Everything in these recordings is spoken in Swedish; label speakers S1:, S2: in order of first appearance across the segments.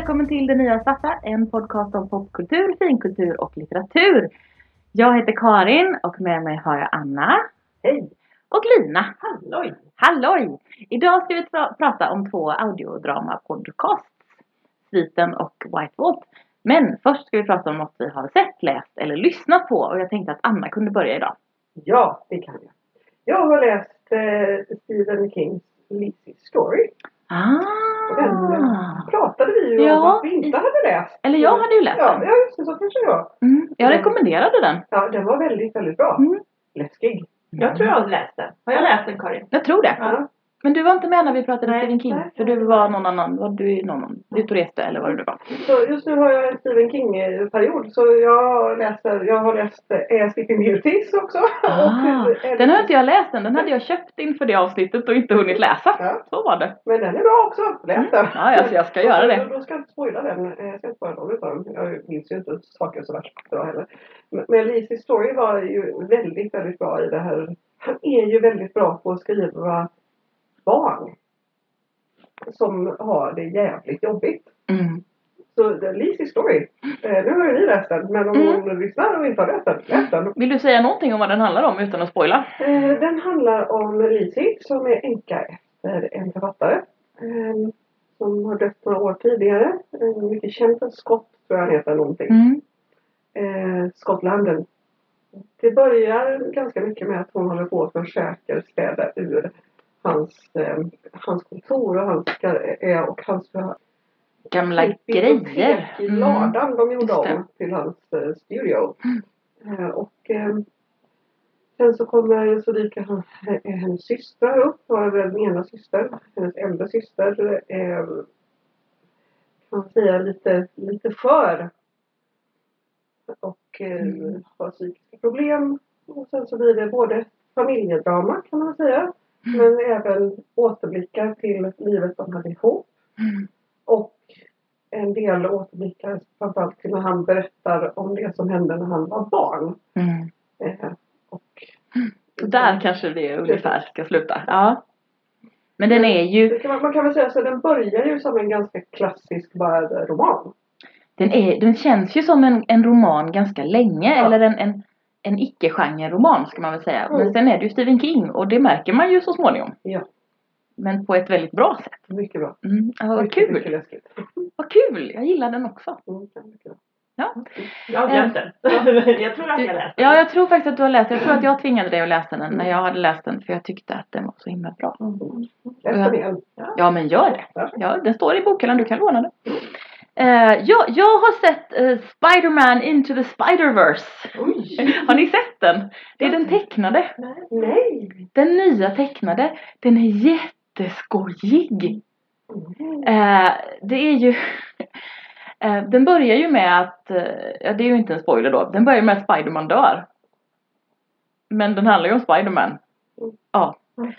S1: välkommen till Det Nya Svarta, en podcast om popkultur, finkultur och litteratur. Jag heter Karin och med mig har jag Anna.
S2: Hej!
S1: Och Lina.
S2: Halloj!
S1: Halloj! Idag ska vi pra- prata om två audiodrama-podcasts. Sviten och White Vault. Men först ska vi prata om något vi har sett, läst eller lyssnat på och jag tänkte att Anna kunde börja idag.
S2: Ja, det kan jag. Jag har läst eh, Stephen Kings Lizzie Story. Och den
S1: Ah!
S2: eh, pratade vi ju
S1: Ja,
S2: om att vi inte hade läst.
S1: Eller jag hade ju läst
S2: ja,
S1: den.
S2: Ja, just det. Så kanske det var.
S1: Mm, jag rekommenderade den.
S2: Ja, den var väldigt, väldigt bra.
S1: Mm.
S2: Läskig.
S3: Jag tror jag har läst den. Har jag läst den Karin?
S1: Jag tror det.
S2: Ja.
S1: Men du var inte med när vi pratade
S3: Nej,
S1: Stephen King?
S2: nej.
S1: För du var någon annan, var du någon ute och reste eller vad det nu var?
S2: Så just nu har jag en Stephen King-period. Så jag läser, jag har läst eh, Sleeping Beauties också.
S1: Ah,
S2: Och,
S1: den har inte jag läst än, den hade jag köpt inför det avsnittet och inte hunnit läsa.
S2: Ja.
S1: Så var det.
S2: Men den är bra också. Läs den.
S1: Ja, alltså jag ska göra det.
S2: Då, då ska jag inte spoila den. Eh, Jag ska inte spoila någon utav dem. Jag minns ju inte saker så värst bra heller. Men- Men Lizzie Story var ju väldigt, väldigt bra i det här. Han är ju väldigt bra på att skriva barn. Som har det jävligt jobbigt.
S1: Mm.
S2: Så det- Lizzie Story. Eh, nu har ju ni läst den. Men om
S1: Mm.
S2: någon lyssnar och inte har läst den. Läs den.
S1: Vill du säga någonting om vad den handlar om utan att spoila?
S2: Eh, den handlar om Lizzie som är änka efter en författare. Eh, som har dött några år tidigare. En mycket känd för Scott tror jag han heter någonting.
S1: Mm.
S2: Eh, Scott Landen. Det börjar ganska mycket med att hon håller på och försöker städa ur hans, eh, hans kontor och hans, eh, och hans
S1: Gamla
S2: sitt bibliotek
S1: grejer.
S2: i
S1: Mm.
S2: ladan de gjorde om till hans eh, studio. Eh, och eh, sen så kommer så dyker han, eh, hennes systrar upp. Den ena syster, hennes äldre syster eh, kan man säga lite, lite för. Och eh,
S1: Mm.
S2: har psykiska problem. Och sen så blir det både familjedrama kan man säga. Men även återblickar till livet de hade ihop.
S1: Mm.
S2: Och en del återblickar framförallt till när han berättar om det som hände när han var barn.
S1: Mm.
S2: Eh, och
S1: Där kanske det ungefär ska sluta. Ja. Men den är ju,
S2: kan man, man kan väl säga så den börjar ju som en ganska klassisk bara roman.
S1: den, är, den känns ju som en, en roman ganska länge.
S2: Ja.
S1: Eller en, en, en icke-genre-roman ska man väl säga. Men
S2: Mm.
S1: sen är det ju Stephen King och det märker man ju så småningom.
S2: Ja,
S1: Men på ett väldigt bra sätt.
S2: mycket bra.
S1: Mm. Ja, vad
S2: mycket, Mycket
S1: kul!
S2: läskigt.
S1: Vad kul! Jag gillar den också.
S2: Mm, ja, mycket.
S3: Jag har glömt den. jag tror att
S1: Du,
S3: jag läst den.
S1: ja, jag tror faktiskt att du har läst den. Jag tror att jag tvingade dig att läsa den när jag hade läst den. För jag tyckte att den var så himla bra.
S2: Läs den igen.
S1: Ja, men gör det.
S2: Ja.
S1: Ja, den står i bokhyllan. Du kan låna den. Eh, ja, jag har sett eh, Spider-Man Into the Spider-Verse.
S3: Oj!
S1: Har ni sett den? Det är den tecknade.
S2: Nej!
S1: Den nya tecknade. Den är jätteskojig.
S2: Mm.
S1: Eh, det är ju... eh, den börjar ju med att... Eh, ja, det är ju inte en spoiler då. Den börjar med att Spiderman dör. Men den handlar ju om Spiderman.
S2: Mm.
S1: Ja.
S2: Mm.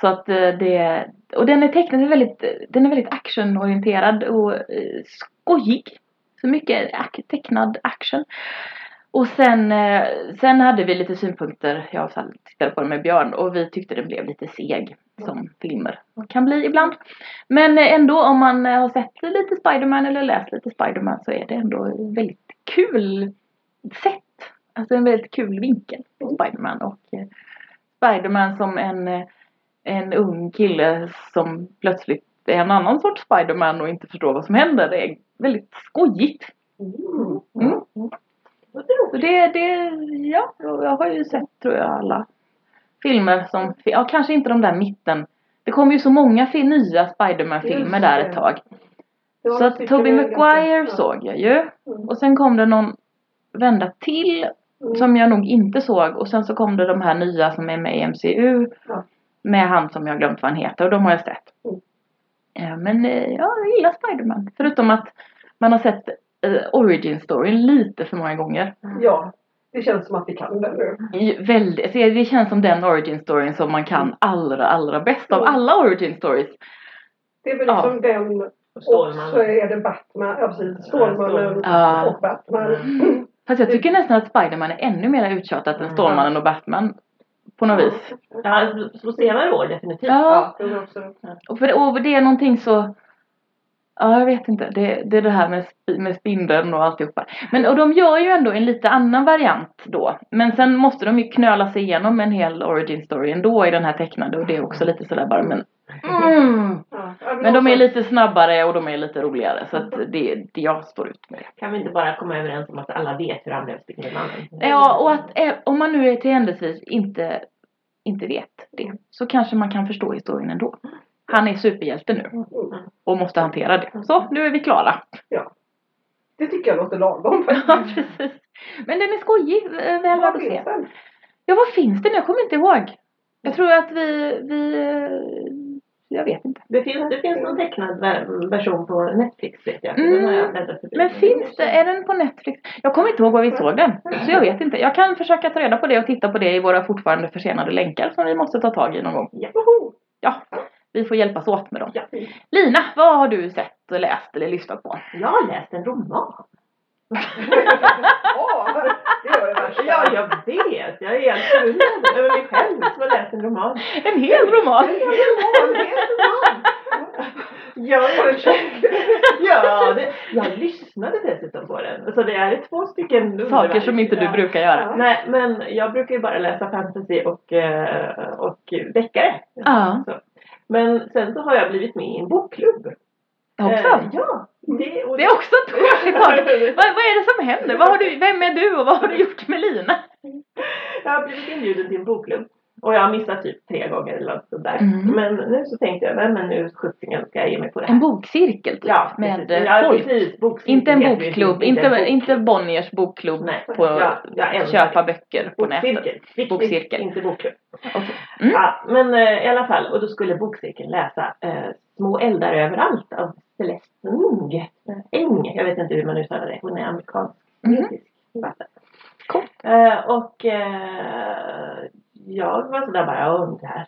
S1: Så att eh, det... Och den är tecknad väldigt... Den är väldigt actionorienterad och eh, skojig. Så mycket tecknad action. Och sen, eh, sen hade vi lite synpunkter, jag och tittade på den med Björn och vi tyckte den blev lite seg som filmer kan bli ibland. Men ändå om man har sett lite Spiderman eller läst lite Spiderman så är det ändå väldigt kul sätt. Alltså en väldigt kul vinkel på Spiderman och Spiderman som en, en ung kille som plötsligt är en annan sorts Spiderman och inte förstår vad som händer. Det är väldigt skojigt.
S2: Mm.
S1: Mm. Så det, det, ja, jag har ju sett tror jag alla filmer som, ja kanske inte de där mitten. Det kom ju så många nya Spiderman-filmer där ett tag. Så att Tobey Maguire såg jag ju.
S2: Mm.
S1: Och sen kom det någon vända till
S2: Mm.
S1: som jag nog inte såg. Och sen så kom det de här nya som är med i MCU. Med han som jag har glömt vad han heter och de har jag sett.
S2: Mm.
S1: Eh, Men eh, ja, jag gillar Spiderman. Förutom att man har sett eh, origin storyn lite för många gånger.
S2: Ja, det känns som att vi kan den nu.
S1: Väldigt, alltså det känns som den origin storyn som man kan allra, allra bäst av
S2: Mm.
S1: alla origin stories.
S2: Det är väl
S1: Ja.
S2: liksom den och så är det Batman, ja precis, Stålmannen
S1: Ja.
S2: och Batman.
S1: Fast jag tycker nästan att Spiderman är ännu mer uttjatat än
S3: Mm.
S1: Stålmannen och Batman. På något vis.
S3: Ja, på senare år definitivt.
S1: Ja, och, för, och det är någonting så... Ja, jag vet inte. Det, det är det här med, med spindeln och alltihopa. Men och de gör ju ändå en lite annan variant då. Men sen måste de ju knöla sig igenom en hel origin story ändå i den här tecknade och det är också lite sådär bara men mm. Men de är lite snabbare och de är lite roligare så att det, det jag står ut med det.
S3: Kan vi inte bara komma överens om att alla vet hur han blev Spindelmannen?
S1: Ja, och att eh, om man nu är till händelsevis inte, inte vet det så kanske man kan förstå historien ändå. Han är superhjälte nu och måste hantera det. Så, nu är vi klara.
S2: Det tycker jag låter lagom
S1: Ja, precis. Men den är skojig, väl värd att se.
S2: den?
S1: Ja, vad finns det nu? Jag kommer inte ihåg. Jag tror att vi, vi, jag vet inte.
S3: Det finns, det finns någon tecknad ver- version på Netflix vet jag.
S1: Mm.
S3: Den har jag.
S1: Men finns det, är den på Netflix? Jag kommer inte ihåg var vi såg den. Så jag vet inte. Jag kan försöka ta reda på det och titta på det i våra fortfarande försenade länkar som vi måste ta tag i någon gång. Ja, vi får hjälpas åt med dem.
S3: Ja.
S1: Lina, vad har du sett och läst eller lyssnat på?
S3: Jag har läst en roman.
S2: Ja, det gör det värsta.
S3: Ja, jag vet. Jag är helt förundrad över mig själv som har läst en roman.
S1: En hel roman!
S3: En roman, det är en roman. Ja, jag, ja det, jag lyssnade dessutom på den. Så det är två stycken
S1: Saker som inte du
S3: Ja.
S1: brukar göra.
S3: Nej, men jag brukar ju bara läsa fantasy och, eh, och deckare.
S1: Ja.
S3: Så. Men sen så har jag blivit med i en bokklubb.
S1: Också.
S3: Eh, ja. Det, och
S1: Det är också ett tag. Vad, vad är det som händer? Vad har du, vem är du och vad har du gjort med Lina?
S3: Jag har blivit inbjuden till en bokklubb. Och jag har missat typ tre gånger eller något sånt där.
S1: Mm.
S3: Men nu så tänkte jag, nej men nu sjuttsingen ska jag ge mig på det här.
S1: En bokcirkel typ,
S3: Ja,
S1: med
S3: precis. ja,
S1: folk.
S3: Precis.
S1: Inte en bokklubb,
S3: en
S1: inte,
S3: bokklubb.
S1: inte Bonniers bokklubb
S3: Nej.
S1: på
S3: Ja, jag
S1: köpa
S3: det.
S1: böcker på nätet.
S3: Bokcirkel. Viktigt,
S1: Bokcirkel.
S3: inte bokklubb.
S1: Okej. Mm.
S3: Ja, men eh, i alla fall, och då skulle bokcirkeln läsa eh, Små eldar överallt av Celeste Ng. Eng, jag vet inte hur man uttalar det. Hon är amerikansk. Författare.
S1: Coolt.
S3: Eh, och eh, jag var sådär bara, ja det här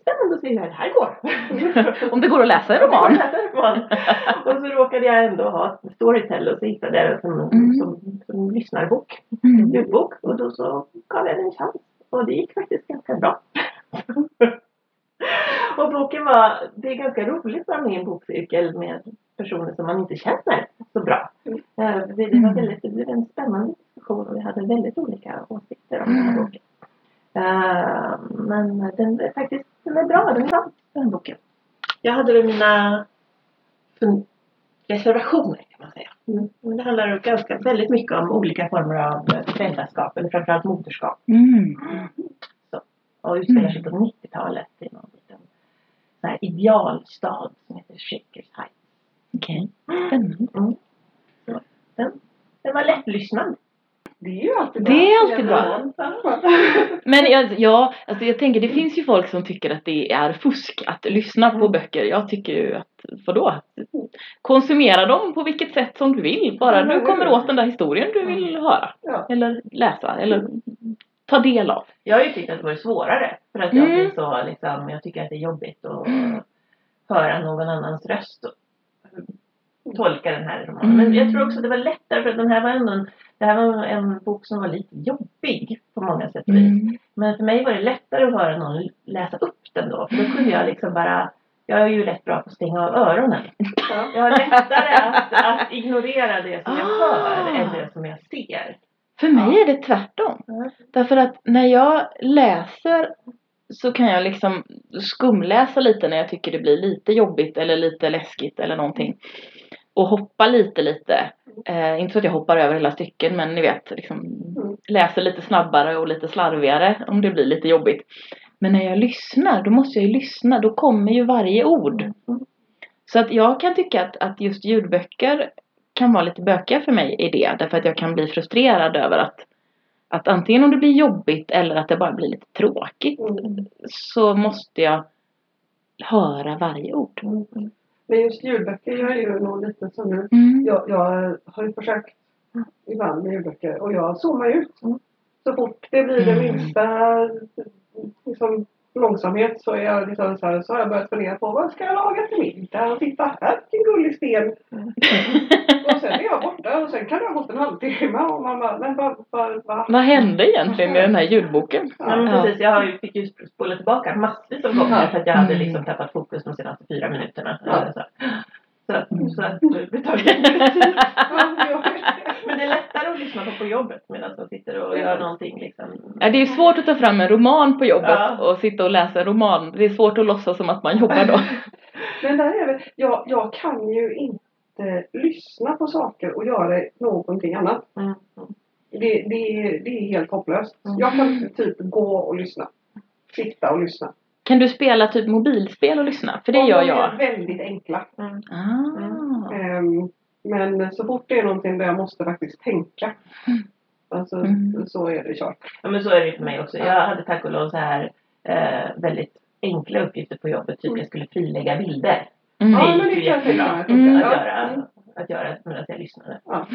S3: spännande att se hur det här går.
S1: Om det går att läsa en roman.
S3: Läsa en roman. och så råkade jag ändå ha Storytel och så hittade jag den som,
S1: Mm.
S3: som, som lyssnarbok,
S1: Mm.
S3: ljudbok. Och då så gav jag den en chans. Och det gick faktiskt ganska bra. och boken var, det är ganska roligt att vara med i en bokcirkel med personer som man inte känner så bra.
S2: Mm.
S3: Eh, Det, det, var väldigt, det blev en spännande diskussion och vi hade väldigt olika åsikter om den här
S1: Mm.
S3: boken. Eh, men den är faktiskt den är bra, den är bra, den boken. Jag hade väl mina reservationer kan man säga.
S2: Mm.
S3: Men det handlar ganska väldigt mycket om olika former av eh, föräldraskap, eller framförallt moderskap.
S1: Mm.
S3: Och utspelar
S1: Mm.
S3: sig på 90-talet i någon så här idealstad som heter Shakers Heights.
S1: Okej. Spännande.
S3: Den, den var lättlyssnad.
S2: Det är ju alltid
S1: Det är alltid bra.
S2: bra.
S1: Men jag, ja, alltså jag tänker det finns ju folk som tycker att det är fusk att lyssna på
S3: Mm.
S1: böcker. Jag tycker ju att, vadå? Konsumera dem på vilket sätt som du vill. Bara du kommer åt den där historien du vill höra.
S2: Ja.
S1: Eller läsa. Eller ta del av.
S3: Jag har ju tyckt att det var svårare. För att jag
S1: Mm.
S3: blir så liksom, jag tycker att det är jobbigt att höra någon annans röst och tolka den här romanen. Men jag tror också det var lättare för att den här var ändå en, det här var en bok som var lite jobbig på många sätt och vis.
S1: Mm.
S3: Men för mig var det lättare att höra någon läsa upp den då. För då kunde jag liksom bara jag är ju rätt bra på att stänga av öronen.
S2: Ja.
S3: Jag har lättare att, att ignorera det som jag
S1: Ah.
S3: hör än det som jag ser.
S1: För mig är det tvärtom.
S3: Mm.
S1: Därför att när jag läser så kan jag liksom skumläsa lite när jag tycker det blir lite jobbigt eller lite läskigt eller någonting. Och hoppa lite lite. Eh, inte så att jag hoppar över hela stycken men ni vet liksom
S2: Mm.
S1: läser lite snabbare och lite slarvigare om det blir lite jobbigt. Men när jag lyssnar, då måste jag ju lyssna. Då kommer ju varje ord. Så att jag kan tycka att, att just ljudböcker kan vara lite bökiga för mig i det. Därför att jag kan bli frustrerad över att, att antingen om det blir jobbigt eller att det bara blir lite tråkigt.
S2: Mm.
S1: Så måste jag höra varje ord.
S2: Men just ljudböcker, jag är ju nog lite som nu.
S1: Mm.
S2: Jag, jag har ju försökt ibland med ljudböcker och jag zoomar ut. Så fort det blir det
S1: Mm.
S2: minsta liksom, långsamhet så, är jag liksom så, här, så har jag börjat fundera på vad ska jag laga till middag? Och titta här, vilken gullig sten. och sen är jag borta och sen kan det ha gått en halvtimme och man bara, men vad, vad, vad?
S1: Vad hände egentligen i den här ljudboken?
S3: Ja, men
S1: Ja.
S3: precis. Jag har ju, fick ju spola tillbaka massvis av gånger
S2: Ja.
S3: för att jag hade
S1: Mm.
S3: liksom tappat fokus de senaste fyra minuterna.
S2: Ja.
S3: Så. Så att,
S1: Mm.
S3: så att längre tid.
S2: Ja, ja.
S3: Men det är lättare att lyssna på på jobbet medan man sitter och gör någonting liksom.
S1: Ja, det är svårt att ta fram en roman på jobbet
S3: Ja.
S1: och sitta och läsa en roman. Det är svårt att låtsas som att man jobbar då.
S2: Men där är det, jag, jag kan ju inte lyssna på saker och göra någonting annat.
S3: Mm.
S2: Det, det, det är helt hopplöst.
S3: Mm.
S2: Jag kan typ gå och lyssna. Sitta och lyssna.
S1: Kan du spela typ mobilspel och lyssna? För det
S2: Och
S1: gör
S2: de
S1: jag.
S2: är väldigt enkla.
S3: Mm.
S1: Ah.
S2: Ehm, men så fort det är någonting där jag måste faktiskt tänka. Alltså,
S1: Mm.
S2: så är det kört.
S3: Ja men så är det för mig också. Jag hade tack och lov så här eh, väldigt enkla uppgifter på jobbet. Typ jag skulle frilägga bilder.
S1: Mm.
S2: Ja,
S3: det gick ju
S2: kan jag tänka
S3: jättebra.
S1: Mm.
S3: att
S2: Ja.
S3: göra.
S2: Mm.
S3: Att göra medan jag lyssnade.
S2: Ja.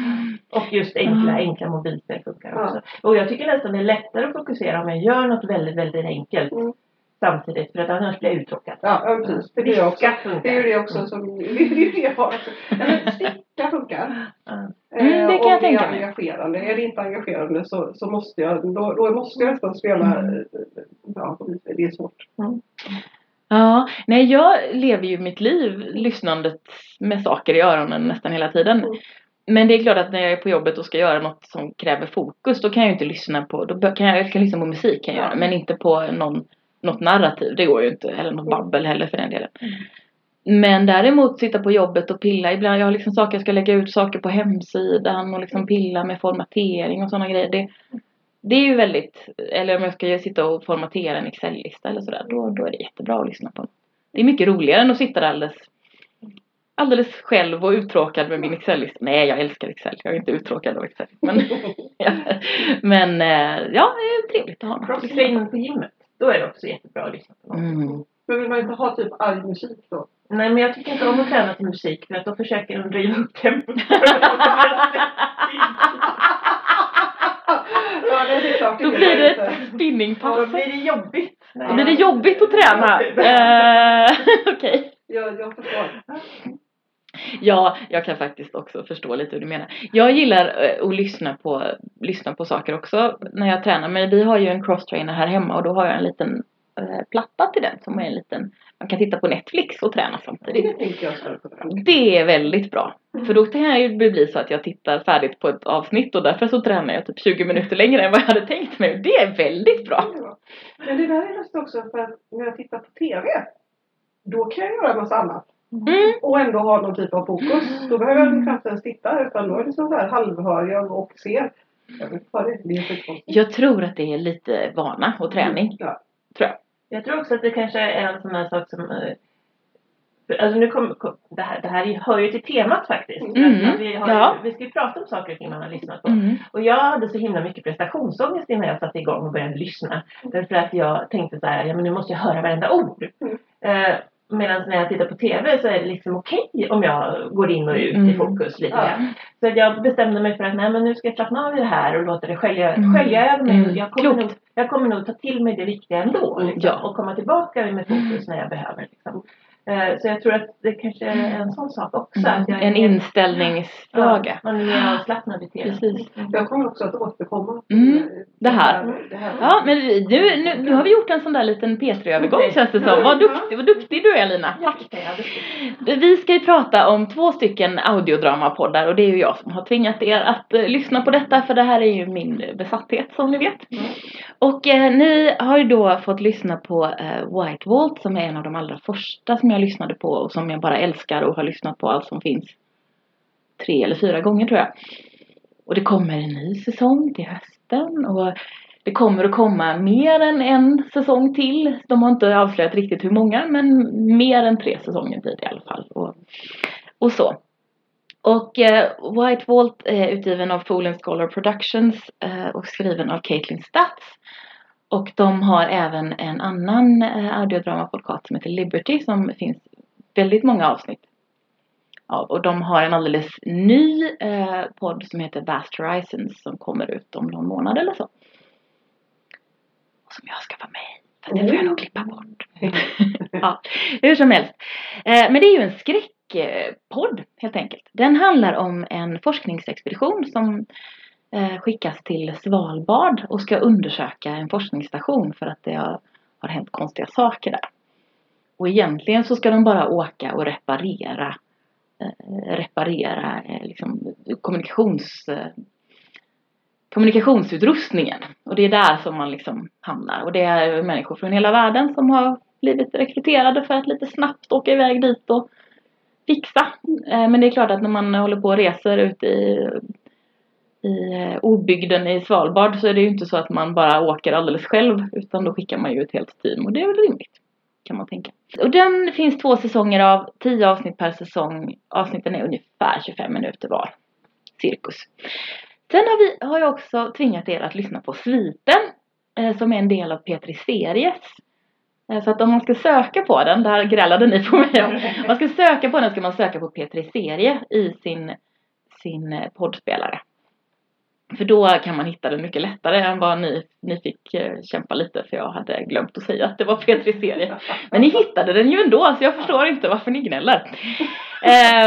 S3: Och just enkla,
S1: Ah.
S3: enkla mobilspel funkar
S2: Ja.
S3: också. Och jag tycker nästan det är lättare att fokusera om jag gör något väldigt, väldigt enkelt
S2: Mm.
S3: Samtidigt. För att annars blir jag uttråkad.
S2: Ja, ja, precis. Det blir jag också. Det är ju det också som... Det är ju det jag har också. Sticka funkar.
S3: Ja.
S1: Mm, det
S2: Eh,
S1: kan
S2: om
S1: jag
S2: det är
S1: tänka mig.
S2: engagerande. Är det inte engagerande så, så måste jag... Då, då måste jag nästan spela...
S1: Mm.
S2: eh, Ja, det är svårt.
S1: Ja, nej jag lever ju mitt liv lyssnandet med saker i öronen nästan hela tiden.
S2: Mm.
S1: Men det är klart att när jag är på jobbet och ska göra något som kräver fokus då kan jag ju inte lyssna på, då kan jag, jag kan lyssna på musik kan jag
S2: Ja.
S1: göra men inte på någon, något narrativ, det går ju inte, eller något
S2: Mm.
S1: babbel heller för den delen. Men däremot sitta på jobbet och pilla, ibland jag har liksom saker, jag ska lägga ut saker på hemsidan och liksom pilla med formatering och sådana grejer. Det, det är ju väldigt, eller om jag ska sitta och formatera en Excel-lista eller sådär, då, då är det jättebra att lyssna på. Det är mycket roligare än att sitta där alldeles, alldeles själv och uttråkad med min Excel-lista. Nej, jag älskar Excel, jag är inte uttråkad av Excel. Men, ja, men eh, ja, det är trevligt att ha något.
S3: Cross-training på gymmet. Då är det också jättebra att lyssna på något.
S1: Mm.
S2: Men vill man inte ha typ arg musik då?
S3: Nej men jag tycker inte om att träna till musik för att då försöker de driva upp tempot.
S2: Ja, det är klart.
S1: Då
S2: det
S1: blir
S2: gör
S1: det
S2: inte.
S1: ett spinningpass.
S3: Då blir det jobbigt.
S1: Då blir det jobbigt att träna. Eh, Okej.
S2: Jag, jag förstår.
S1: Ja, jag kan faktiskt också förstå lite hur du menar. Jag gillar eh, att lyssna på, lyssna på saker också när jag tränar. Men vi har ju en crosstrainer här hemma och då har jag en liten eh, platta till den som är en liten, man kan titta på Netflix och träna samtidigt.
S2: Det.
S1: Det är väldigt bra. För då kan det bli så att jag tittar färdigt på ett avsnitt och därför så tränar jag typ 20 minuter längre än vad jag hade tänkt mig. Det är väldigt bra.
S2: Men det där är just också för att när jag tittar på TV då kan jag göra en massa annat.
S1: Mm.
S2: Och ändå ha någon typ av fokus. Då behöver jag knappt ens titta utan då är det så här halvhör jag och ser. Jag vet inte vad det är. Det är.
S1: Jag tror att det är lite vana och träning.
S2: Ja.
S1: Tror jag.
S3: Jag tror också att det kanske är en sån här sak som eh, Alltså nu kom, kom, det, här, det här hör ju till temat faktiskt.
S1: Mm,
S3: vi, har,
S1: ja.
S3: vi ska ju prata om saker och ting man har lyssnat på.
S1: Mm.
S3: Och jag hade så himla mycket prestationsångest innan jag satte igång och började lyssna. Därför att jag tänkte så här, ja men nu måste jag höra varenda ord.
S2: Mm.
S3: Eh, Medan när jag tittar på TV så är det liksom okej om jag går in och ut i
S1: Mm.
S3: fokus lite
S2: Ja.
S3: Så jag bestämde mig för att nej men nu ska jag slappna av i det här och låta det skölja,
S1: Mm.
S3: skölja över mig.
S1: Mm.
S3: Jag, kommer nog, jag kommer nog ta till mig det viktiga ändå. Liksom,
S1: Ja.
S3: Och komma tillbaka med fokus när jag behöver. Liksom. Eh, Så jag tror att det kanske är en sån sak också. Är
S1: En inställningsfråga.
S3: Ja, man är mer avslappnad i TV.
S1: Precis.
S2: Jag kommer också att återkomma.
S1: Mm. Det här.
S2: Det här.
S1: Ja, men vi- nu, nu, nu har vi gjort en sån där liten P3-övergång
S3: Okej.
S1: känns det som. Vad duktig, vad duktig du är Lina. Tack. Vi ska ju prata om två stycken audiodramapoddar och det är ju jag som har tvingat er att eh, lyssna på detta för det här är ju min besatthet som ni vet.
S3: Mm.
S1: Och eh, ni har ju då fått lyssna på eh, White Vault som är en av de allra första som jag lyssnade på och som jag bara älskar och har lyssnat på allt som finns tre eller fyra gånger tror jag. Och det kommer en ny säsong till hösten och det kommer att komma mer än en säsong till. De har inte avslöjat riktigt hur många men mer än tre säsonger blir det i alla fall. Och, och så. Och eh, White Vault är utgiven av Fool and Scholar Productions eh, och skriven av Caitlin Stats. Och de har även en annan eh, audiodrama-podcast som heter Liberty som finns väldigt många avsnitt av. Och de har en alldeles ny eh, podd som heter Vast Horizons som kommer ut om någon månad eller så. Och som jag ska vara med i. Det får jag nog klippa bort. ja, hur som helst. Eh, men det är ju en skräckpodd helt enkelt. Den handlar om en forskningsexpedition som Eh, skickas till Svalbard och ska undersöka en forskningsstation för att det har, har hänt konstiga saker där. Och egentligen så ska de bara åka och reparera eh, reparera eh, liksom, kommunikations, kommunikationsutrustningen. Och det är där som man liksom hamnar. Och det är människor från hela världen som har blivit rekryterade för att lite snabbt åka iväg dit och fixa. Men det är klart att när man håller på och reser ut i, i eh, obygden i Svalbard så är det ju inte så att man bara åker alldeles själv utan då skickar man ju ett helt team och det är väl rimligt. Kan man tänka. Och den finns två säsonger av, tio avsnitt per säsong. Avsnitten är ungefär 25 minuter var. Cirkus. Sen har, vi, har jag också tvingat er att lyssna på Sviten. Eh, som är en del av Petri Series. Eh, så att om man ska söka på den, där grälade ni på mig om. Om man ska söka på den ska man söka på Petri Serie i sin, sin eh, poddspelare. För då kan man hitta den mycket lättare än vad ni, ni fick eh, kämpa lite för jag hade glömt att säga att det var Petri serie. Men ni hittade den ju ändå så jag förstår inte varför ni gnäller.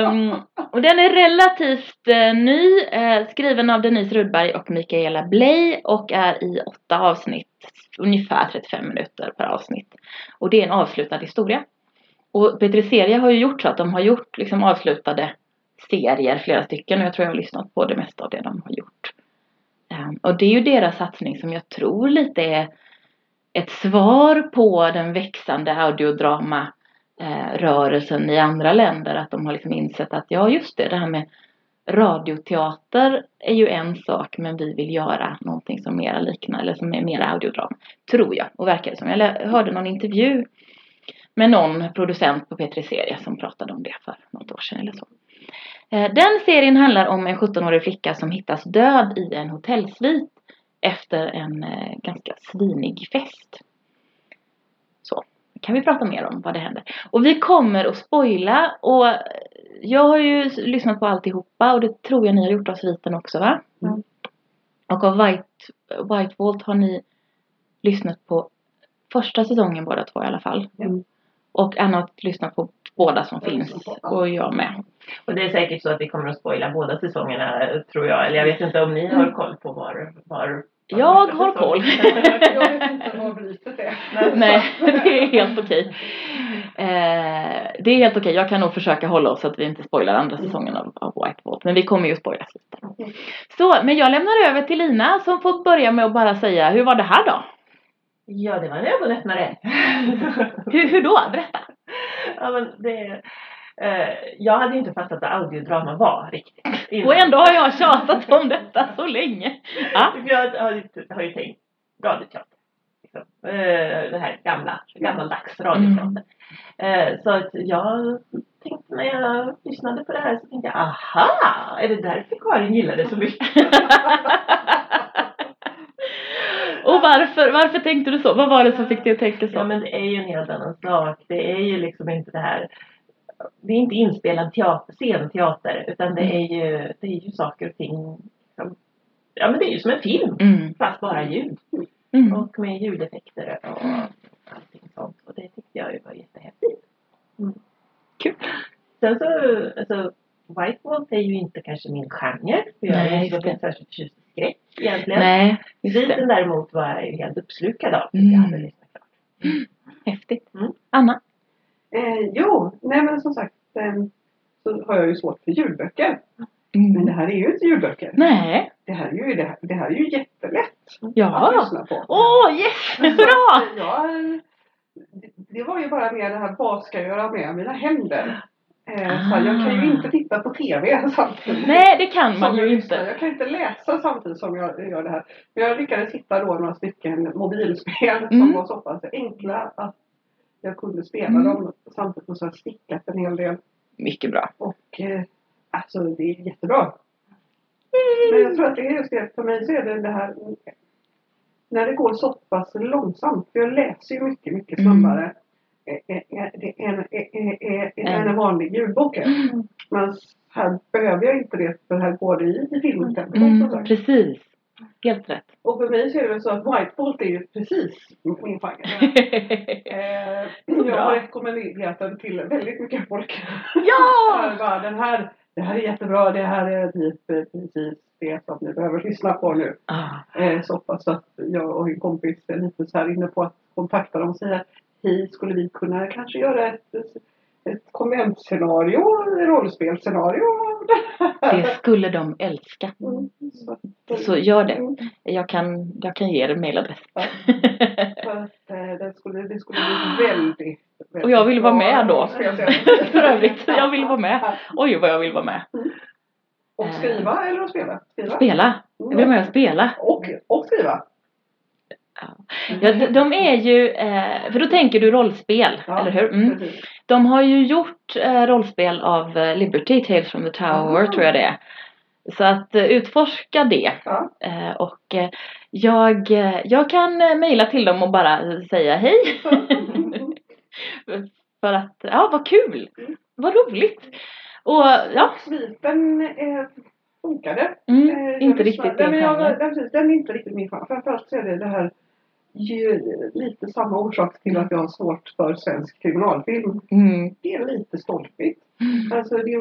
S1: um, och den är relativt uh, ny, uh, skriven av Denise Rudberg och Mikaela Bley och är i åtta avsnitt, ungefär 35 minuter per avsnitt. Och det är en avslutad historia. Och Petri serie har ju gjort så att de har gjort liksom avslutade serier, flera stycken och jag tror jag har lyssnat på det mesta av det de har gjort. Ehm, och det är ju deras satsning som jag tror lite är ett svar på den växande audiodrama eh, rörelsen i andra länder. Att de har liksom insett att ja just det, det här med radioteater är ju en sak men vi vill göra någonting som mera liknar eller som är mera audiodrama. Tror jag och verkar det som. Jag hörde någon intervju med någon producent på P3 Serie som pratade om det för något år sedan eller så. Eh, Den serien handlar om en 17-årig flicka som hittas död i en hotellsvit efter en eh, ganska svinig fest. Så, kan vi prata mer om vad det händer. Och vi kommer att spoila och jag har ju lyssnat på alltihopa och det tror jag ni har gjort av sviten också va?
S2: Mm.
S1: Och av White, White Vault har ni lyssnat på första säsongen båda två i alla fall.
S2: Mm.
S1: Och Anna har lyssnat på båda som finns och jag med.
S3: Och det är säkert så att vi kommer att spoila båda säsongerna tror jag. Eller jag vet inte om ni har koll på var... var var
S1: Jag har koll.
S2: Jag vet inte vad brytet är.
S1: Nej, det är helt okej. Eh, det är helt okej. Jag kan nog försöka hålla oss så att vi inte spoilar andra säsongen av, av White Vault. Men vi kommer ju spoila slutet.
S2: Mm.
S1: Så, men jag lämnar över till Lina som får börja med att bara säga hur var det här då?
S3: Ja, det var en ögonöppnare.
S1: Hur, hur då? Berätta.
S3: ja, men det... Eh, jag hade ju inte fattat vad audiodrama var riktigt. innan.
S1: Och ändå har jag tjatat om detta så länge. Ja.
S3: Jag har ju, har ju tänkt radioteater. Liksom. Eh, det här gamla, gammaldags radioteater. Eh, så att jag tänkte när jag lyssnade på det här så tänkte jag aha, är det därför Karin gillade det så mycket?
S1: Varför, varför tänkte du så? Vad var det som fick dig att tänka
S3: Ja
S1: så?
S3: men det är ju en helt annan sak. Det är ju liksom inte det här det är inte inspelad teater, scenteater utan det är ju, det är ju saker och ting som, ja men det är ju som en film
S1: Mm.
S3: fast bara ljud
S1: Mm.
S3: och med ljudeffekter och allting sånt och det tyckte jag ju var jättehäftigt. Mm.
S1: Kul.
S3: Sen så, alltså White Wolf är ju inte kanske min genre för jag
S1: Nej,
S3: är inte särskilt förtjust i skräck egentligen.
S1: Nej.
S3: Sviten däremot var jag ju helt uppslukad av
S1: Mm.
S3: jag hade lyssnat klart.
S1: Häftigt.
S3: Mm.
S1: Anna?
S2: Eh, jo, nej men som sagt eh, så har jag ju svårt för ljudböcker. Men det
S1: Mm.
S2: här är ju inte ljudböcker.
S1: Nej.
S2: Det här är ju, det här, det här är ju jättelätt att
S1: Ja.
S2: lyssna på.
S1: Åh, yes! Bra!
S2: Ja, det- det var ju bara mer det här, vad ska jag göra med mina händer? Eh, här, jag kan ju inte titta på TV samtidigt.
S1: Ah. Nej, det kan man
S2: som
S1: ju inte.
S2: Jag kan inte läsa samtidigt som jag gör det här. Men jag lyckades hitta då några stycken mobilspel
S1: Mm.
S2: som var så pass enkla att jag kunde spela
S1: Mm.
S2: dem samtidigt har jag stickat en hel del.
S1: Mycket bra.
S2: Och eh, alltså det är jättebra. Men jag tror att det är just det, för mig så är det det här när det går så pass långsamt. För jag läser ju mycket, mycket
S1: Mm.
S2: snabbare eh, eh, än en vanlig ljudbok. är. Men här behöver jag inte det för här går det i, filmtempo.
S1: Mm, precis. Helt rätt.
S2: Och för mig så är det så att Whitebolt är ju precis min genre. Eh, jag har rekommenderat den till väldigt mycket folk.
S1: ja!
S2: Bara, den här, det här är jättebra, det här är typ eh, precis det som ni behöver lyssna på nu.
S1: Ah,
S2: Eh, så pass att jag och en kompis är lite så här inne på att kontakta dem och säga Hej, skulle vi kunna kanske göra ett, ett konventscenario, rollspelsscenario.
S1: Det skulle de älska.
S2: Mm, så,
S1: Så gör det.
S2: Mm,
S1: Jag kan, jag kan ge en mailadress.
S2: ja. Eh, det, skulle, det skulle bli väldigt, väldigt
S1: Och jag vill vara med då. För övrigt, jag vill vara med. Oj vad jag vill vara med.
S2: Och skriva eller att spela? Skriva.
S1: Spela. Jag vill vara med och spela.
S2: Och, och skriva.
S1: Ja, de, de är ju, eh, för då tänker du rollspel,
S2: Ja,
S1: eller hur? Mm. De har ju gjort eh, rollspel av eh, Liberty, Tales from the Tower
S2: Ah.
S1: tror jag det är. Så att utforska det.
S2: Ja.
S1: Och jag, jag kan mejla till dem och bara säga hej. För att, ja vad kul!
S2: Mm.
S1: Vad roligt! Och ja,
S2: Sviten eh, funkade.
S1: mm,
S2: Eh,
S1: inte riktigt din
S2: den, precis, den är inte riktigt min genre. Framförallt så är det det här ju, lite samma orsak till att jag har svårt för svensk kriminalfilm.
S1: Mm.
S2: Det är lite stolpigt. Alltså, det,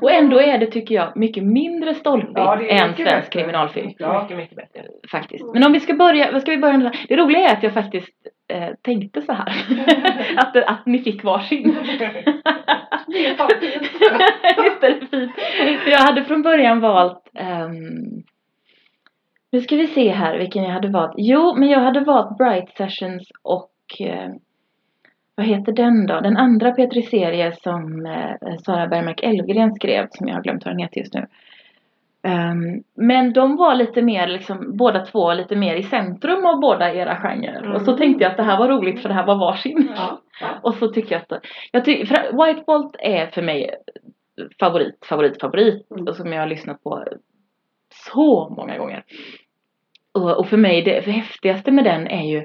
S1: Och ändå är det tycker jag mycket mindre stolpigt
S2: Ja,
S1: än svensk
S2: bättre.
S1: kriminalfilm.
S2: Ja.
S3: Mycket, mycket bättre.
S1: Faktiskt. Men om vi ska börja, vad ska vi börja med? Det roliga är att jag faktiskt eh, tänkte så här. att, att ni fick varsin.
S2: Det är fan fint.
S1: Visst är det fint? Jag hade från början valt ehm, Nu ska vi se här vilken jag hade valt. Jo, men jag hade valt Bright Sessions och eh, vad heter den då? Den andra Petri-serie som eh, Sara Bergmark Elfgren skrev som jag har glömt vad den heter just nu. Ehm, men de var lite mer liksom, båda två lite mer i centrum av båda era genrer. Och så
S2: Mm.
S1: tänkte jag att det här var roligt för det här var varsin.
S2: Ja.
S1: Och så tycker jag att, jag ty, White Bolt är för mig favorit, favorit, favorit.
S2: Mm.
S1: Och som jag har lyssnat på så många gånger. Och, och för mig, det för häftigaste med den är ju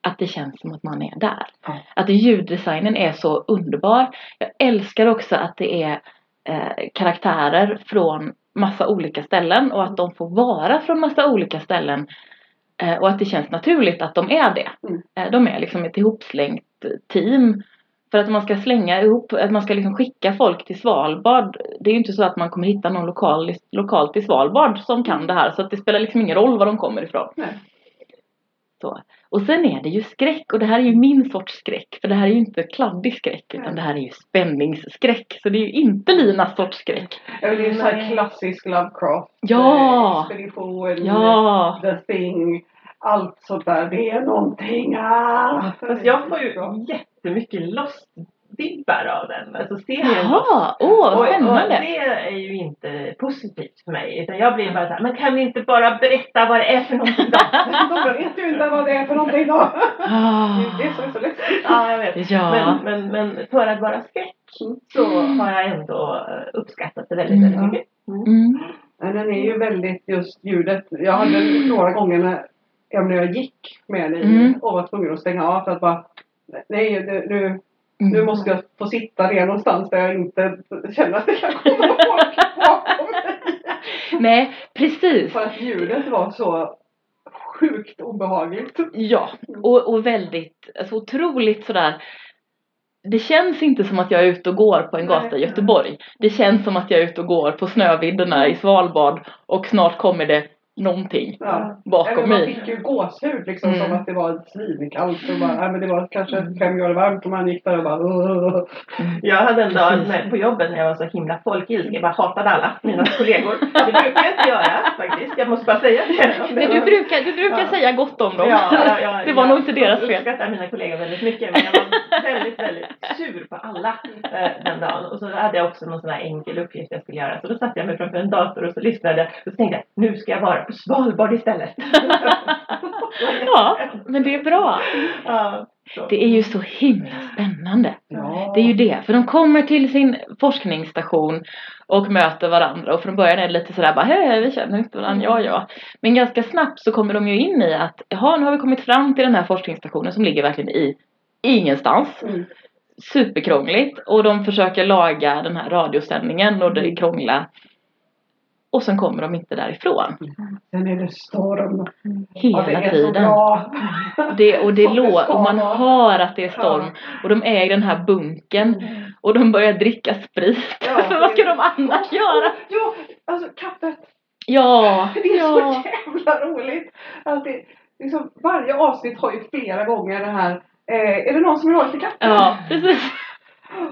S1: att det känns som att man är där.
S2: Ja.
S1: Att ljuddesignen är så underbar. Jag älskar också att det är eh, karaktärer från massa olika ställen och att de får vara från massa olika ställen. Eh, och att det känns naturligt att de är det.
S2: Mm.
S1: Eh, de är liksom ett ihopslängt team. För att man ska slänga ihop, att man ska liksom skicka folk till Svalbard. Det är ju inte så att man kommer hitta någon lokal, lokalt i Svalbard som kan det här. Så att det spelar liksom ingen roll var de kommer ifrån.
S2: Nej.
S1: Så. Och sen är det ju skräck och det här är ju min sorts skräck. För det här är ju inte kladdig skräck utan
S2: Nej.
S1: det här är ju spänningsskräck. Så det är ju inte Linas sorts skräck.
S2: Ja, det är så här
S3: Nej.
S2: klassisk Lovecraft.
S1: Ja!
S2: Eh, Expedition.
S1: Ja!
S2: The Thing. Allt sånt där. Det är någonting. Ah.
S3: Fast jag får ju jättemycket Lost-vibbar av den. Alltså serien
S1: Jaha! Åh,
S3: Och,
S1: vad
S3: och
S1: spännande!
S3: det är ju inte positivt för mig. Utan jag blir bara såhär, men kan ni inte bara berätta vad det är för någonting då?
S2: De vet ju inte vad det är för någonting då.
S1: Ah,
S2: Det är det som är så läskigt.
S3: ja, jag vet.
S1: ja.
S3: Men, men, men för att vara skräck så har jag ändå uppskattat det väldigt, väldigt
S1: Mm.
S3: mycket. Mm.
S1: Mm.
S2: Den är ju väldigt just ljudet. Jag hade några gånger när jag, när jag gick med i
S1: Mm.
S2: och var tvungen att stänga av för att bara Nej, nu, nu, nu
S1: Mm.
S2: måste jag få sitta ner någonstans där jag inte känner att det kan komma folk bakom mig.
S1: Nej, precis.
S2: För att ljudet var så sjukt obehagligt.
S1: Ja, och, och väldigt, alltså otroligt sådär det känns inte som att jag är ute och går på en gata i Göteborg. Det känns som att jag är ute och går på snövidderna i Svalbard och snart kommer det någonting
S2: Ja.
S1: bakom
S2: Eller man
S1: mig.
S2: fick ju gåshud liksom
S1: Mm.
S2: som att det var svinkallt och bara, nej, men det var kanske fem grader varmt och man gick där och bara "Åh."
S3: Jag hade en dag när, på jobbet när jag var så himla folkilsk. Jag bara hatade alla mina kollegor. Det brukar jag inte göra faktiskt. Jag måste bara säga det.
S1: Men du brukar, du brukar
S3: Ja.
S1: säga gott om dem.
S3: Ja, ja, ja,
S1: det var
S3: jag
S1: nog inte deras fel.
S3: uppskattar mina kollegor väldigt mycket. Men jag var väldigt, väldigt sur på alla eh, den dagen. Och så hade jag också någon sån här enkel uppgift jag skulle göra. Så då satte jag mig framför en dator och så lyssnade. Och så tänkte jag, nu ska jag vara Svalbard istället.
S1: Ja, men det är bra.
S3: Ja.
S1: Det är ju så himla spännande.
S2: Ja.
S1: Det är ju det, för de kommer till sin forskningsstation och möter varandra och från början är det lite sådär bara hej, vi känner inte varandra, ja ja. Men ganska snabbt så kommer de ju in i att jaha, nu har vi kommit fram till den här forskningsstationen som ligger verkligen i ingenstans.
S2: Mm.
S1: Superkrångligt och de försöker laga den här radiosändningen och det är krångla. Och sen kommer de inte därifrån.
S2: Sen är det storm.
S1: Hela
S2: ja, det så
S1: tiden. Det, och det
S2: Som det
S1: lå-
S2: ska
S1: och man hör att det är storm. Och de är i den här bunken. Och de börjar dricka sprit.
S2: Ja,
S1: För vad ska de annars göra?
S2: Ja, alltså kaffet.
S1: Ja,
S2: Det är så
S1: ja.
S2: jävla roligt. Att det, liksom, varje avsnitt har ju flera gånger det här. Eh, är det någon som vill ha lite kaffe?
S1: Ja, precis.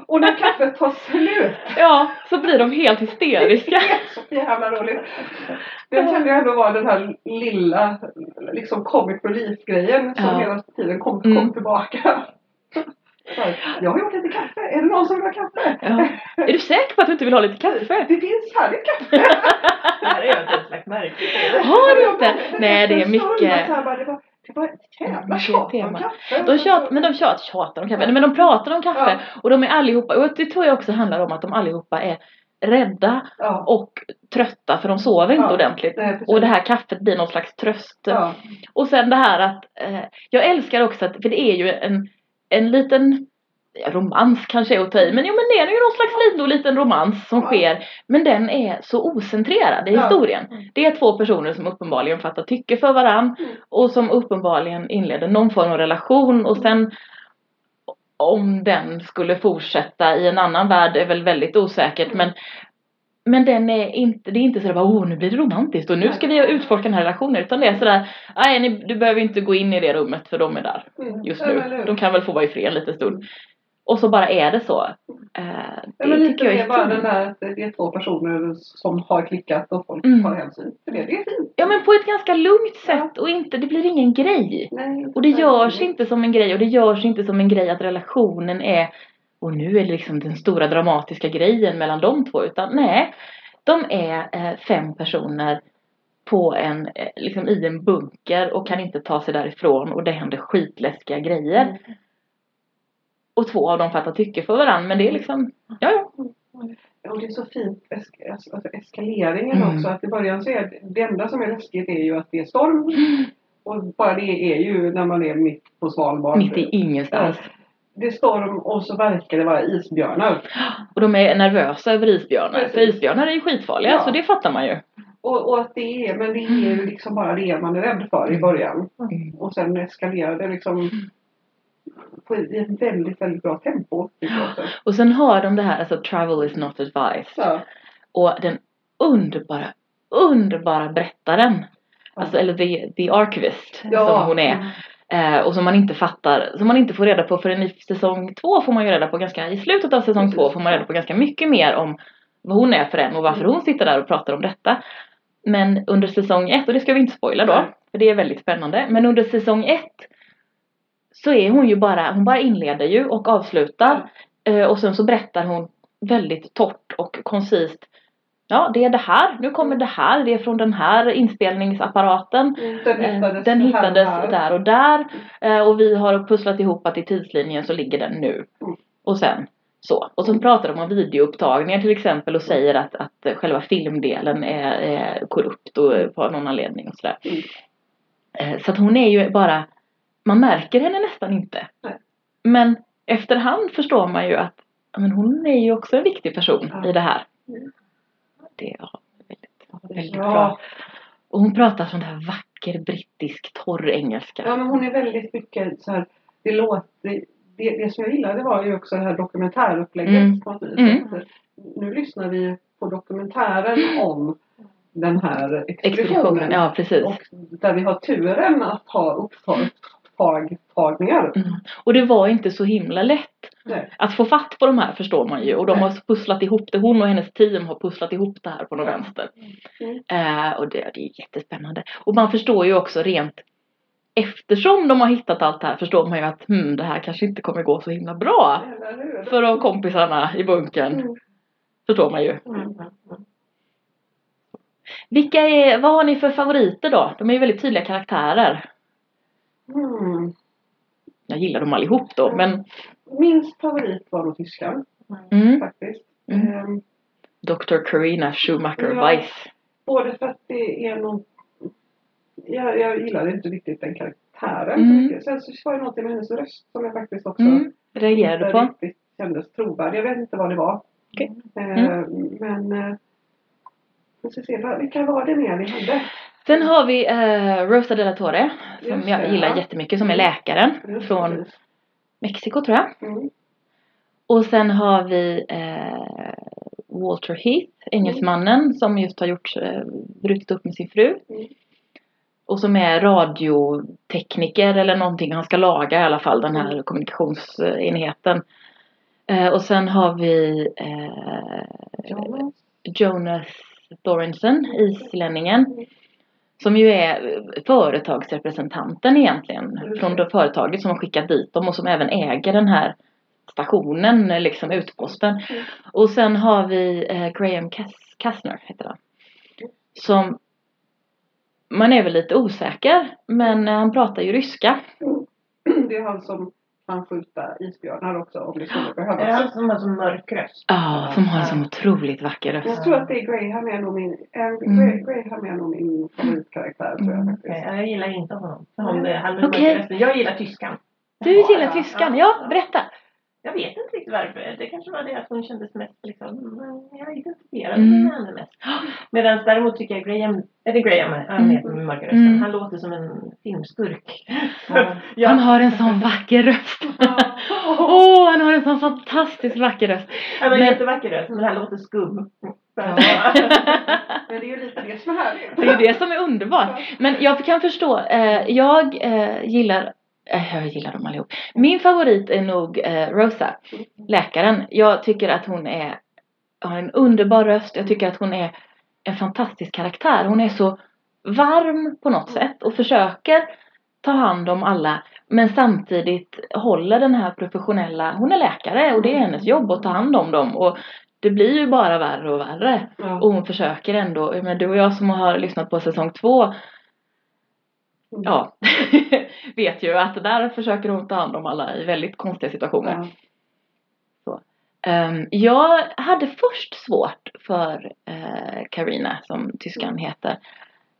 S2: Och när kaffet tar slut.
S1: Ja, så blir de helt hysteriska.
S2: Det är så jävla roligt. Den kände jag ändå var den här lilla liksom comic relief grejen som
S1: Ja.
S2: hela tiden kom,
S1: Mm.
S2: kom tillbaka. Så här, Jag har gjort lite kaffe. Är det någon som vill ha kaffe?
S1: Ja. Är du säker på att du inte vill ha lite kaffe?
S2: Det finns färdigt kaffe.
S3: Det här är ju ett slags märke.
S1: Har du inte? Nej, det är
S2: Jag
S1: mycket.
S2: Bara, jävla
S1: Mycket
S2: tjat om kaffe.
S1: De tjat, men de tjat, tjatar om kaffe. Nej, men de pratar om kaffe. Och de är allihopa, och det tror jag också handlar om att de allihopa är rädda
S2: Ja.
S1: och trötta för de sover inte
S2: Ja.
S1: ordentligt.
S2: Nej.
S1: Och det här kaffet blir någon slags tröst.
S2: Ja.
S1: Och sen det här att, eh, jag älskar också att, för det är ju en, en liten ja, romans kanske är att ta i, men jo men det är ju någon slags liten, liten romans som sker. Men den är så ocentrerad i historien. Det är två personer som uppenbarligen fattar tycke för varann
S2: Mm.
S1: och som uppenbarligen inleder någon form av relation och sen om den skulle fortsätta i en annan värld är väl väldigt osäkert men men den är inte, det är inte sådär bara åh nu blir det romantiskt och nu ska vi utforska den här relationen utan det är sådär nej ni, du behöver inte gå in i det rummet för de är där
S2: Mm.
S1: just nu. De kan väl få vara i fred en liten stund. Och så bara är det så. Eh, det
S2: men lite mer
S1: är
S2: bara den där att det är två personer som har klickat och folk
S1: Mm.
S2: tar hänsyn till det. Det är fint.
S1: Ja men på ett ganska lugnt sätt
S2: Ja.
S1: och inte, det blir ingen grej.
S2: Nej,
S1: Och det görs inte som en grej och det görs inte som en grej att relationen är och nu är det liksom den stora dramatiska grejen mellan de två utan nej. De är eh, fem personer på en, eh, liksom i en bunker och kan inte ta sig därifrån och det händer skitläskiga grejer.
S2: Mm.
S1: Och två av dem fattar tycke för varandra men det är liksom, ja ja.
S2: Ja, Och det är så fint esk alltså eskaleringen
S1: Mm.
S2: också. Att i början så är det, enda som är läskigt är ju att det är storm. Och bara det är ju när man är mitt på Svalbard.
S1: Mitt i ingenstans.
S2: Det är storm och så verkar det vara isbjörnar.
S1: Och de är nervösa över isbjörnar. För
S2: Precis.
S1: isbjörnar är ju skitfarliga
S2: Ja.
S1: så det fattar man ju.
S2: Och, och att det är, men det är ju liksom bara det man är rädd för i början. Och sen eskalerar det liksom på, i ett väldigt, väldigt bra tempo.
S1: Och sen har de det här, alltså travel is not advised.
S2: Ja.
S1: Och den underbara, underbara berättaren. Alltså, eller the, the archivist
S2: Ja.
S1: som hon är. Eh, och som man inte fattar, som man inte får reda på förrän i säsong två får man ju reda på ganska, i slutet av säsong
S2: Precis.
S1: två får man reda på ganska mycket mer om vad hon är för en och varför
S2: Mm.
S1: hon sitter där och pratar om detta. Men under säsong ett, och det ska vi inte spoila då, för det är väldigt spännande. Men under säsong ett så är hon ju bara, hon bara inleder ju och avslutar. Eh, och sen så berättar hon väldigt torrt och koncist. Ja, det är det här. Nu kommer det här. Det är från den här inspelningsapparaten.
S2: Mm, Den
S1: Eh,
S2: hittades,
S1: Den hittades
S2: här.
S1: där och där. Eh, Och vi har pusslat ihop att i tidslinjen så ligger den nu.
S2: Mm.
S1: Och sen så. Och så pratar de om videoupptagningar till exempel och säger att, att själva filmdelen är, är korrupt och på någon anledning och sådär.
S2: Mm.
S1: Så att hon är ju bara, man märker henne nästan inte.
S2: Nej.
S1: Men efterhand förstår man ju att men hon är ju också en viktig person
S2: Ja.
S1: i det här.
S2: Mm.
S1: Det är ja, väldigt, väldigt
S2: Ja.
S1: bra. Och hon pratar sån där vacker brittisk torr engelska.
S2: Ja men hon är väldigt mycket så här, det låter, det, det som jag gillade var ju också det här dokumentärupplägget
S1: Mm.
S2: på något.
S1: Mm.
S2: Nu lyssnar vi på dokumentären om den här
S1: Expeditionen,
S2: expeditionen.
S1: ja precis.
S2: Och där vi har turen att ha upptagningar.
S1: Mm. Och det var inte så himla lätt
S2: Nej.
S1: att få fatt på de här förstår man ju. Och de
S2: Nej.
S1: har pusslat ihop det, hon och hennes team har pusslat ihop det här på något
S2: Ja.
S1: vänster.
S2: Mm.
S1: Eh, och det, det är jättespännande. Och man förstår ju också rent eftersom de har hittat allt det här förstår man ju att hmm, det här kanske inte kommer gå så himla bra för de kompisarna i bunkern.
S2: Mm.
S1: Förstår man ju.
S3: Mm, mm, mm.
S1: Vilka är, vad har ni för favoriter då? De är ju väldigt tydliga karaktärer.
S2: Mm.
S1: Jag gillar dem allihop då men
S2: Min favorit var nog tyskan
S1: mm,
S2: faktiskt.
S1: Mm.
S2: Ehm,
S1: Dr. Carina Schumacher
S2: Ja.
S1: Weiss.
S2: Både för att det är nog... Jag, jag gillade inte riktigt den karaktären
S1: Mm.
S2: så mycket. Sen så var det något med hennes röst som jag faktiskt också
S1: Mm, reagerade på.
S2: riktigt kändes trovärdig. Jag vet inte vad det var.
S1: Okej.
S2: Eh,
S1: Mm.
S2: Men... Eh, vi ska se, vilka var det mer vi hade?
S1: Sen har vi eh, Rosa de la Torre som
S2: Just
S1: jag
S2: det,
S1: gillar
S2: ja.
S1: jättemycket som är
S2: Mm.
S1: läkaren
S2: Just
S1: från. Mexiko tror jag.
S2: Mm.
S1: Och sen har vi eh, Walter Heath, engelsmannen som just har gjort, eh, brutit upp med sin fru.
S2: Mm.
S1: Och som är radiotekniker eller någonting. Han ska laga i alla fall den här kommunikationsenheten. Eh, och sen har vi eh,
S2: Jonas.
S1: Jonas Thorensen, islänningen. Som ju är företagsrepresentanten egentligen.
S2: Mm.
S1: Från det företaget som har skickat dit dem och som även äger den här stationen, liksom utposten.
S2: Mm.
S1: Och sen har vi eh, Graham Kastner, heter han. Som man är väl lite osäker, men eh, han pratar ju ryska.
S2: Det är han som kan skjuta isbjörnar också om det skulle
S3: Är det
S2: behövas.
S3: han som har så mörk röst?
S1: Ja, som har en sån otroligt vacker röst.
S2: Jag tror att det är Graham är nog min, äh,
S1: Mm.
S2: Graham, Graham är nog min favoritkaraktär tror jag
S1: Mm.
S2: faktiskt.
S3: Jag gillar inte honom. Han med han röst. Jag gillar tyskan.
S1: Du gillar tyskan,
S3: ja.
S1: ja, berätta.
S3: Jag vet inte riktigt varför. Det kanske var det att hon kändes mest liksom, mm, jag identifierade
S1: Mm.
S3: mig med henne mest. Medan däremot tycker jag Graham, är det Graham han
S1: Mm.
S3: heter med mörka rösten,
S1: Mm.
S3: han låter som en filmskurk.
S2: Ja.
S3: Ja.
S1: Han har en sån vacker röst. Åh, han har en sån fantastiskt vacker röst.
S3: Han har
S1: Men-
S3: en jättevacker röst men han låter skum.
S1: Ja.
S2: Men det är ju lite det som är härligt.
S1: Det är ju det som är underbart. Men jag kan förstå, eh, jag eh, gillar jag gillar dem allihop. Min favorit är nog eh, Rosa, läkaren. Jag tycker att hon är, har en underbar röst. Jag tycker att hon är en fantastisk karaktär. Hon är så varm på något sätt och försöker ta hand om alla. Men samtidigt håller den här professionella, hon är läkare och det är hennes jobb att ta hand om dem. Och det blir ju bara värre och värre. Och hon försöker ändå, men du och jag som har lyssnat på säsong två Ja, vet ju att där försöker hon ta hand om alla i väldigt konstiga situationer.
S2: Ja.
S1: Ehm, jag hade först svårt för uh, Karina som tyskan heter.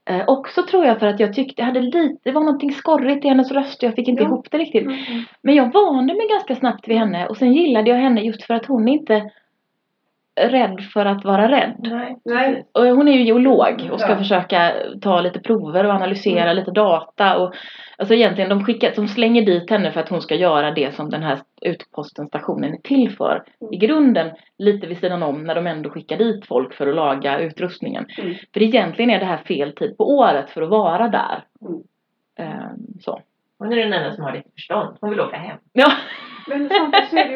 S1: Eh, också tror jag för att jag tyckte, jag hade lite, det var någonting skorrigt i hennes röst och jag fick inte
S2: Ja.
S1: ihop det riktigt.
S2: Mm.
S1: Men jag vande mig ganska snabbt vid henne och sen gillade jag henne just för att hon inte rädd för att vara rädd.
S3: Nej,
S2: Nej.
S1: Och hon är ju geolog och ska
S2: Ja.
S1: försöka ta lite prover och analysera lite data och alltså egentligen de skickar, de slänger dit henne för att hon ska göra det som den här utposten stationen är till för. I grunden lite vid sidan om när de ändå skickar dit folk för att laga utrustningen.
S2: Mm.
S1: För egentligen är det här fel tid på året för att vara där.
S2: Mm.
S1: Ehm, så.
S3: Hon är den enda som har lite förstånd. Hon vill åka hem.
S1: Ja.
S2: Men samtidigt så är det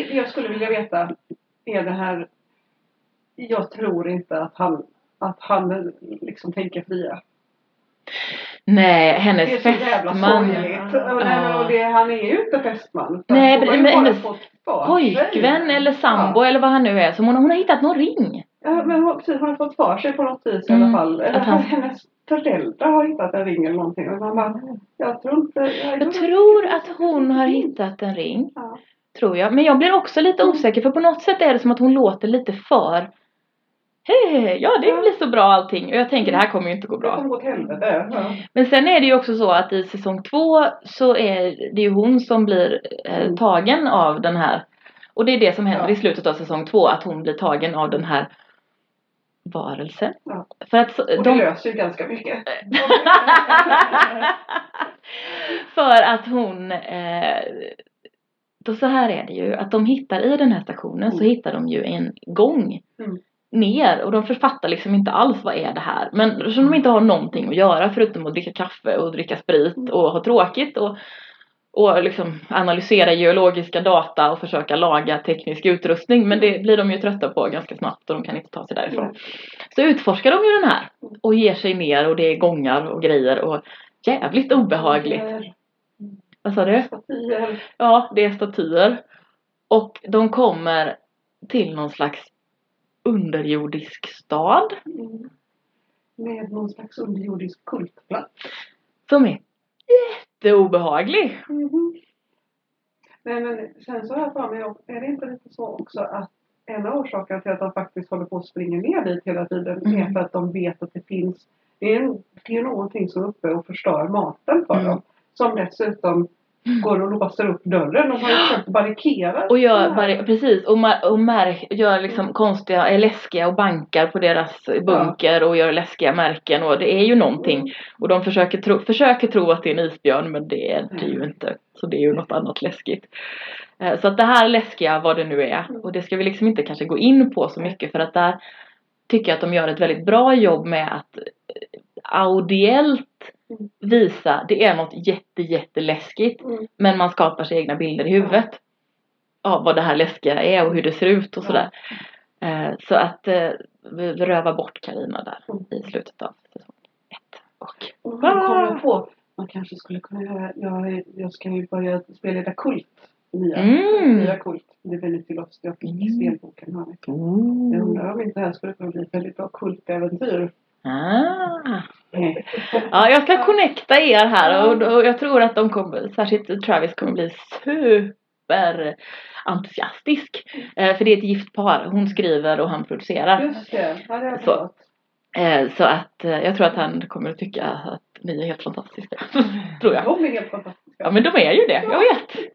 S2: ju jag skulle vilja veta, är det här, jag tror inte att han, att han liksom tänker fria.
S1: Nej,
S2: Det är
S1: hennes
S2: så jävla
S1: fästman.
S2: sorgligt. Nej,
S1: Ja.
S2: och det, han är ju inte fästman.
S1: Nej, men- men hennes Pojkvän eller sambo eller vad han nu är. Som hon, hon har hittat någon ring.
S2: Ja, men hon, precis, hon har fått för sig på något vis i
S1: Mm,
S2: alla fall. Eller
S1: han-
S2: hennes föräldrar har hittat en ring eller någonting. Och man bara, jag tror inte... Jag,
S1: Jag tror att hon har hittat en ring.
S2: Ja.
S1: Tror jag. Men jag blir också lite osäker för på något sätt är det som att hon låter lite för Hej, hej, ja det blir så bra allting. Och jag tänker det här kommer ju inte gå bra. Men sen är det ju också så att i säsong två så är det ju hon som blir eh,
S2: Mm.
S1: tagen av den här. Och det är det som händer
S2: Ja.
S1: i slutet av säsong två. Att hon blir tagen av den här varelsen.
S2: Ja.
S1: För att så-
S2: Och det
S1: de,
S2: löser ju ganska mycket.
S1: För att hon eh, då så här är det ju att de hittar i den här stationen så
S2: Mm.
S1: hittar de ju en gång
S2: Mm.
S1: ner och de författar liksom inte alls vad är det här. Men eftersom de inte har någonting att göra förutom att dricka kaffe och dricka sprit
S2: Mm.
S1: och ha tråkigt och, och liksom analysera geologiska data och försöka laga teknisk utrustning. Men det blir de ju trötta på ganska snabbt och de kan inte ta sig därifrån. Så utforskar de ju den här och ger sig ner och det är gångar och grejer och jävligt obehagligt. Vad sa du?
S2: Statyer.
S1: Ja, det är statyer. Och de kommer till någon slags underjordisk stad
S2: Mm. Med någon slags underjordisk kultplats.
S1: som är jätteobehaglig.
S2: Mhm. Nej men sen så har jag för mig, är det inte lite så också att en av orsakerna till att de faktiskt håller på att springa ner dit hela tiden
S1: Mm.
S2: är för att de vet att det finns, det är, en, det är ju någonting som är uppe och förstör maten för
S1: Mm.
S2: dem. Som dessutom går och låser upp dörren. Har ju försökt barrikera.
S1: Och gör bara, precis, och, och märk, gör liksom konstiga, är läskiga och bankar på deras bunker och gör läskiga märken och det är ju någonting. Och de försöker tro, försöker tro att det är en isbjörn men det är det ju inte. Så det är ju något annat läskigt. Eh, Så att det här läskiga, vad det nu är, och det ska vi liksom inte kanske gå in på så mycket för att där tycker jag att de gör ett väldigt bra jobb med att eh, audiellt
S2: Mm.
S1: Visa, det är något jätte jätteläskigt
S2: Mm.
S1: men man skapar sig egna bilder i huvudet. av vad det här läskiga är och hur det ser ut och sådär. Eh, så att eh, vi rövar bort Karina där i slutet av säsong ett. Och
S2: Och nu kom jag på, man kanske skulle kunna göra, jag, jag ska ju börja spelleda Kult. Nya,
S1: Mm.
S2: nya Kult. Det är väldigt oss. Jag fick
S1: Mm.
S2: spelboken här. Jag undrar om inte det här skulle kunna bli ett väldigt bra kultäventyr.
S1: Ah. Ja, jag ska connecta er här och, och jag tror att de kommer, särskilt Travis kommer bli super entusiastisk. Eh, för det är ett gift par. Hon skriver och han producerar.
S2: Just det, ja, det har
S1: Så. Eh, så att eh, jag tror att han kommer att tycka att ni är helt fantastiska. tror jag.
S2: De är helt fantastiska.
S1: Ja men de är ju det, jag vet.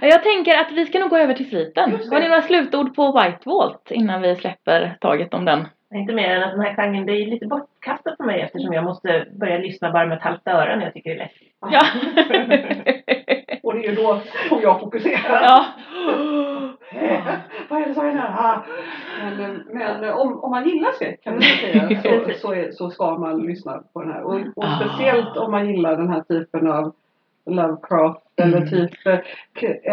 S1: Jag tänker att vi ska nog gå över till sviten. Har ni några slutord på White Vault innan vi släpper taget om den?
S3: Inte mer än att den här genren, det är lite bortkastat för mig eftersom jag måste börja lyssna bara med ett halvt öra när jag tycker det är läskigt.
S1: Ja.
S2: Och det är ju då som jag fokuserar.
S1: ja.
S2: Vad är det som händer? Ah. Men, men om, om man gillar skräck kan man säga så, så, är, så ska man lyssna på den här. Och, och
S1: Ah.
S2: speciellt om man gillar den här typen av Lovecraft eller
S1: Mm.
S2: typ eh,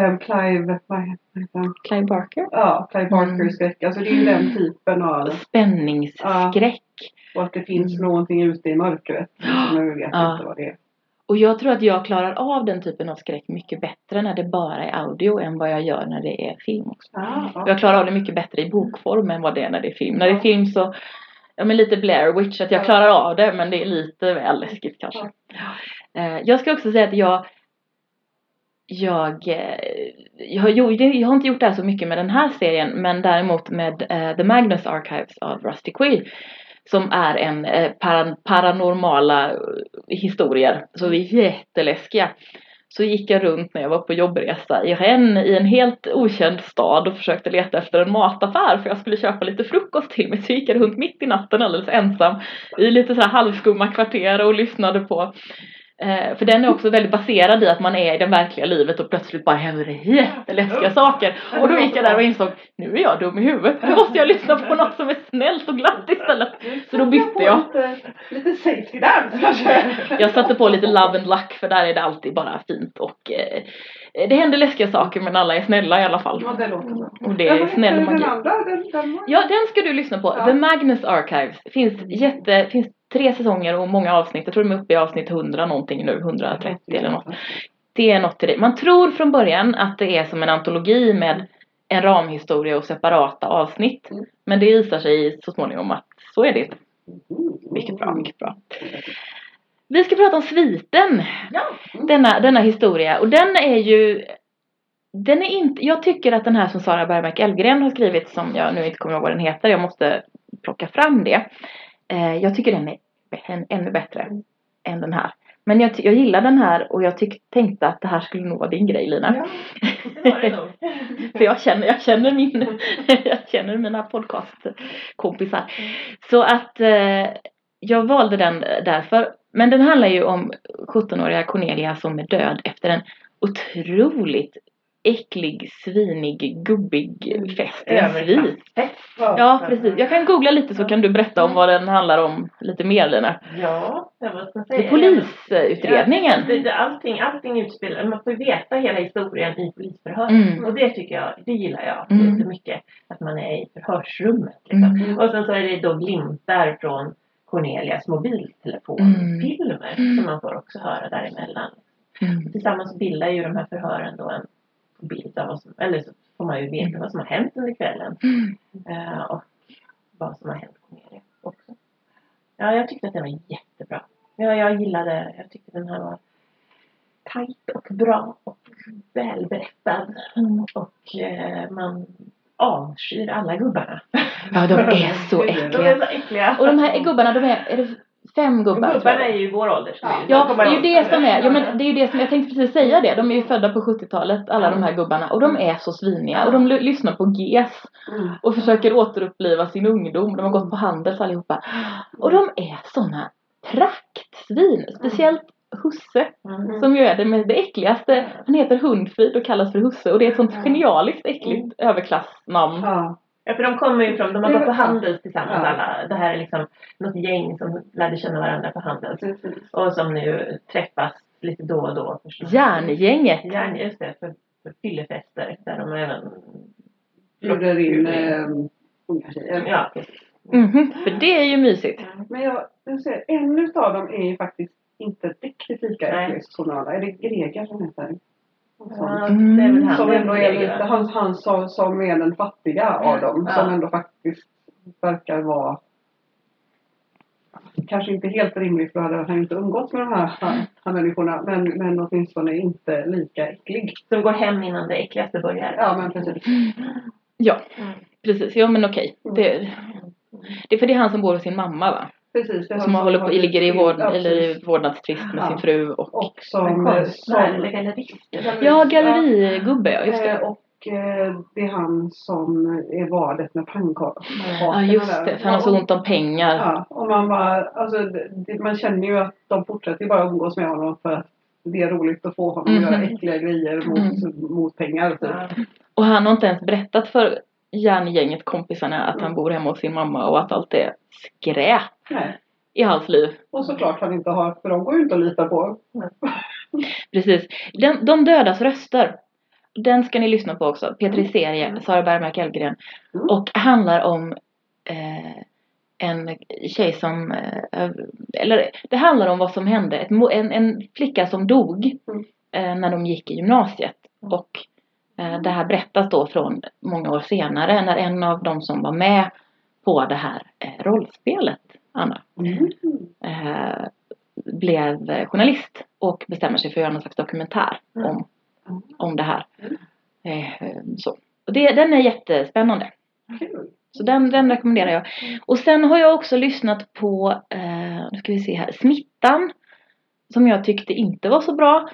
S2: eh, Clive, vad heter han?
S1: Clive Barker.
S2: Ja, Clive
S1: Mm.
S2: skräck. Alltså det är ju den typen av
S1: Spänningsskräck.
S2: och att det finns någonting ute i mörkret. Vi vet
S1: Ja.
S2: inte vad det är.
S1: Och jag tror att jag klarar av den typen av skräck mycket bättre när det bara är audio än vad jag gör när det är film också.
S2: Ah, ja.
S1: Jag klarar av det mycket bättre i bokform än vad det är när det är film. När det är film så, ja men lite Blair Witch, att jag klarar av det men det är lite väl läskigt kanske. Eh, jag ska också säga att jag jag, eh, jag, har, jag har inte gjort det här så mycket med den här serien men däremot med uh, The Magnus Archives av Rusty Quill som är en uh, para, paranormala historier. Så vi är jätteläskiga. Så gick jag runt när jag var på jobbresa i Rennes i en helt okänd stad och försökte leta efter en mataffär för jag skulle köpa lite frukost till mig. Så gick jag runt mitt i natten alldeles ensam i lite så här halvskumma kvarter och lyssnade på Eh, för den är också väldigt baserad i att man är i det verkliga livet och plötsligt bara händer det jätteläskiga saker. Och då gick jag där och insåg, nu är jag dum i huvudet. Nu måste jag lyssna på något som är snällt och glatt istället. Så då bytte jag.
S2: Lite, lite safety dance kanske.
S1: Jag satte på lite love and luck för där är det alltid bara fint och eh, det händer läskiga saker men alla är snälla i alla fall.
S2: Ja, det låter bra.
S1: Och det är snäll magi.
S2: Den andra, den, den var...
S1: Ja, den ska du lyssna på.
S2: Ja.
S1: The Magnus Archives. Finns jätte, finns tre säsonger och många avsnitt. Jag tror de är uppe i avsnitt 100 någonting nu, 130 eller något. Det är något till det. Man tror från början att det är som en antologi med en ramhistoria och separata avsnitt.
S2: Mm.
S1: Men det visar sig så småningom att så är det inte.
S2: Mm.
S1: Mycket bra, mycket bra. Vi ska prata om sviten.
S3: Ja.
S1: Denna, denna historia. Och den är ju den är inte, jag tycker att den här som Sara Bergmark Elfgren har skrivit som jag nu inte kommer ihåg vad den heter, jag måste plocka fram det. Eh, jag tycker den är än, ännu bättre än den här. Men jag, jag gillar den här och jag tyck, tänkte att det här skulle vara din grej Lina.
S3: Ja, det det.
S1: För jag känner, jag känner, min, jag känner mina podcastkompisar. Så att eh, jag valde den därför. Men den handlar ju om 17-åriga Cornelia som är död efter en otroligt äcklig, svinig, gubbig fest i en svit.
S3: Överklassfest.
S1: Ja, precis. Jag kan googla lite så kan du berätta om vad den handlar om lite mer Lina.
S3: Ja, det var som
S1: Det är polisutredningen.
S3: Ja, allting, allting utspelar, man får veta hela historien i polisförhör.
S1: Mm.
S3: Och det tycker jag, det gillar jag
S1: Mm.
S3: jättemycket. Att man är i förhörsrummet. Liksom.
S1: Mm.
S3: Och sen så är det då glimtar från Cornelias mobiltelefonfilmer
S1: Mm.
S3: som man får också höra däremellan.
S1: Mm.
S3: Tillsammans bildar ju de här förhören då en bild av vad som, eller så får man ju veta vad som har hänt under kvällen.
S1: Mm.
S3: Eh, och vad som har hänt Cornelia också. Ja, jag tyckte att den var jättebra. Ja, jag gillade, jag tyckte den här var tajt och bra och välberättad. Och eh, man avskyr alla gubbarna.
S1: Ja, de är så
S3: De
S1: äckliga.
S3: är så äckliga.
S1: Och de här gubbarna, de är, är det fem gubbar?
S3: Gubbarna är ju vår ålder.
S2: Ja.
S1: Ja, det är ju det som är, ja men det är ju det som, jag tänkte precis säga det, de är ju födda på 70-talet, alla de här gubbarna, och de är så sviniga, och de lyssnar på GES
S2: Mm.
S1: och försöker återuppliva sin ungdom, de har gått på Handels allihopa. Och de är såna praktsvin, speciellt Husse,
S3: Mm.
S1: som ju är det, med det äckligaste, han heter Hundfrid och kallas för Husse, och det är ett sånt genialiskt äckligt överklassnamn.
S2: Ja.
S3: Ja, för de kommer ju från, de har gått på Handels tillsammans
S2: Ja.
S3: alla. Det här är liksom något gäng som lärde känna varandra på Handels.
S2: precis.
S3: Och som nu träffas lite då och då. förstås.
S1: Järngänget.
S3: Järn, just det. För fyllefester där de även
S2: Bjuder in eh, unga tjejer.
S3: Ja, precis.
S1: Mhm, för det är ju mysigt.
S2: Men jag, jag ser, en utav dem är ju faktiskt inte riktigt lika äcklig som de andra. Är det Greger som heter?
S3: Ja,
S2: Som,
S3: det är väl han.
S2: som ändå är
S3: Greger,
S2: lite,
S3: va?
S2: han, han som, som är den fattiga av dem.
S3: Ja.
S2: Som ändå faktiskt verkar vara Kanske inte helt rimligt för då hade han inte umgåtts med de här, här, här människorna. Men, men åtminstone inte lika äcklig.
S3: Som går hem innan det äckligaste börjar.
S2: Ja men precis.
S1: Ja,
S3: Mm.
S1: precis. Ja men okej. Det, det är för det är han som bor hos sin mamma va?
S2: Precis det är han
S1: Som håller på,
S2: har-
S1: ligger i, vård,
S2: ja,
S1: eller i vårdnadstvist med
S2: Ja.
S1: sin fru och...
S2: Och som,
S3: konstnär eller
S2: som
S3: gallerist.
S1: Ja, gallerigubbe ja, just
S2: Eh,
S1: det.
S2: Och eh, det är han som är vadet med pannkakor.
S1: Ja just det, för han har så ont om pengar.
S2: Ja, och man bara, alltså det, man känner ju att de fortsätter bara umgås med honom för att det är roligt att få honom
S1: Mhm.
S2: att göra äckliga grejer mot, mot pengar. Typ.
S1: Och han har inte ens berättat för järngänget kompisarna att han
S2: Mm.
S1: bor hemma hos sin mamma och att allt är skräp
S2: Nej.
S1: i hans liv.
S2: Och såklart han inte har, för de går ju inte att lita på.
S1: Precis. De, de dödas röster. Den ska ni lyssna på också. Petri serie,
S2: Mm.
S1: Sara Bergmark Elgren.
S2: Mm.
S1: Och handlar om eh, en tjej som, eh, eller det handlar om vad som hände. Ett, en, en flicka som dog
S2: Mm.
S1: eh, när de gick i gymnasiet.
S3: Mm.
S1: Och eh, det här berättas då från många år senare när en av de som var med på det här eh, rollspelet, Anna,
S2: Mm.
S1: eh, blev journalist och bestämmer sig för att göra någon slags dokumentär
S3: Mm.
S1: om,
S2: Mm.
S1: om det här.
S2: Mm.
S1: Eh, så. Och det, den är jättespännande. Så den, den rekommenderar jag. Och sen har jag också lyssnat på, eh, nu ska vi se här, Smittan. Som jag tyckte inte var så bra.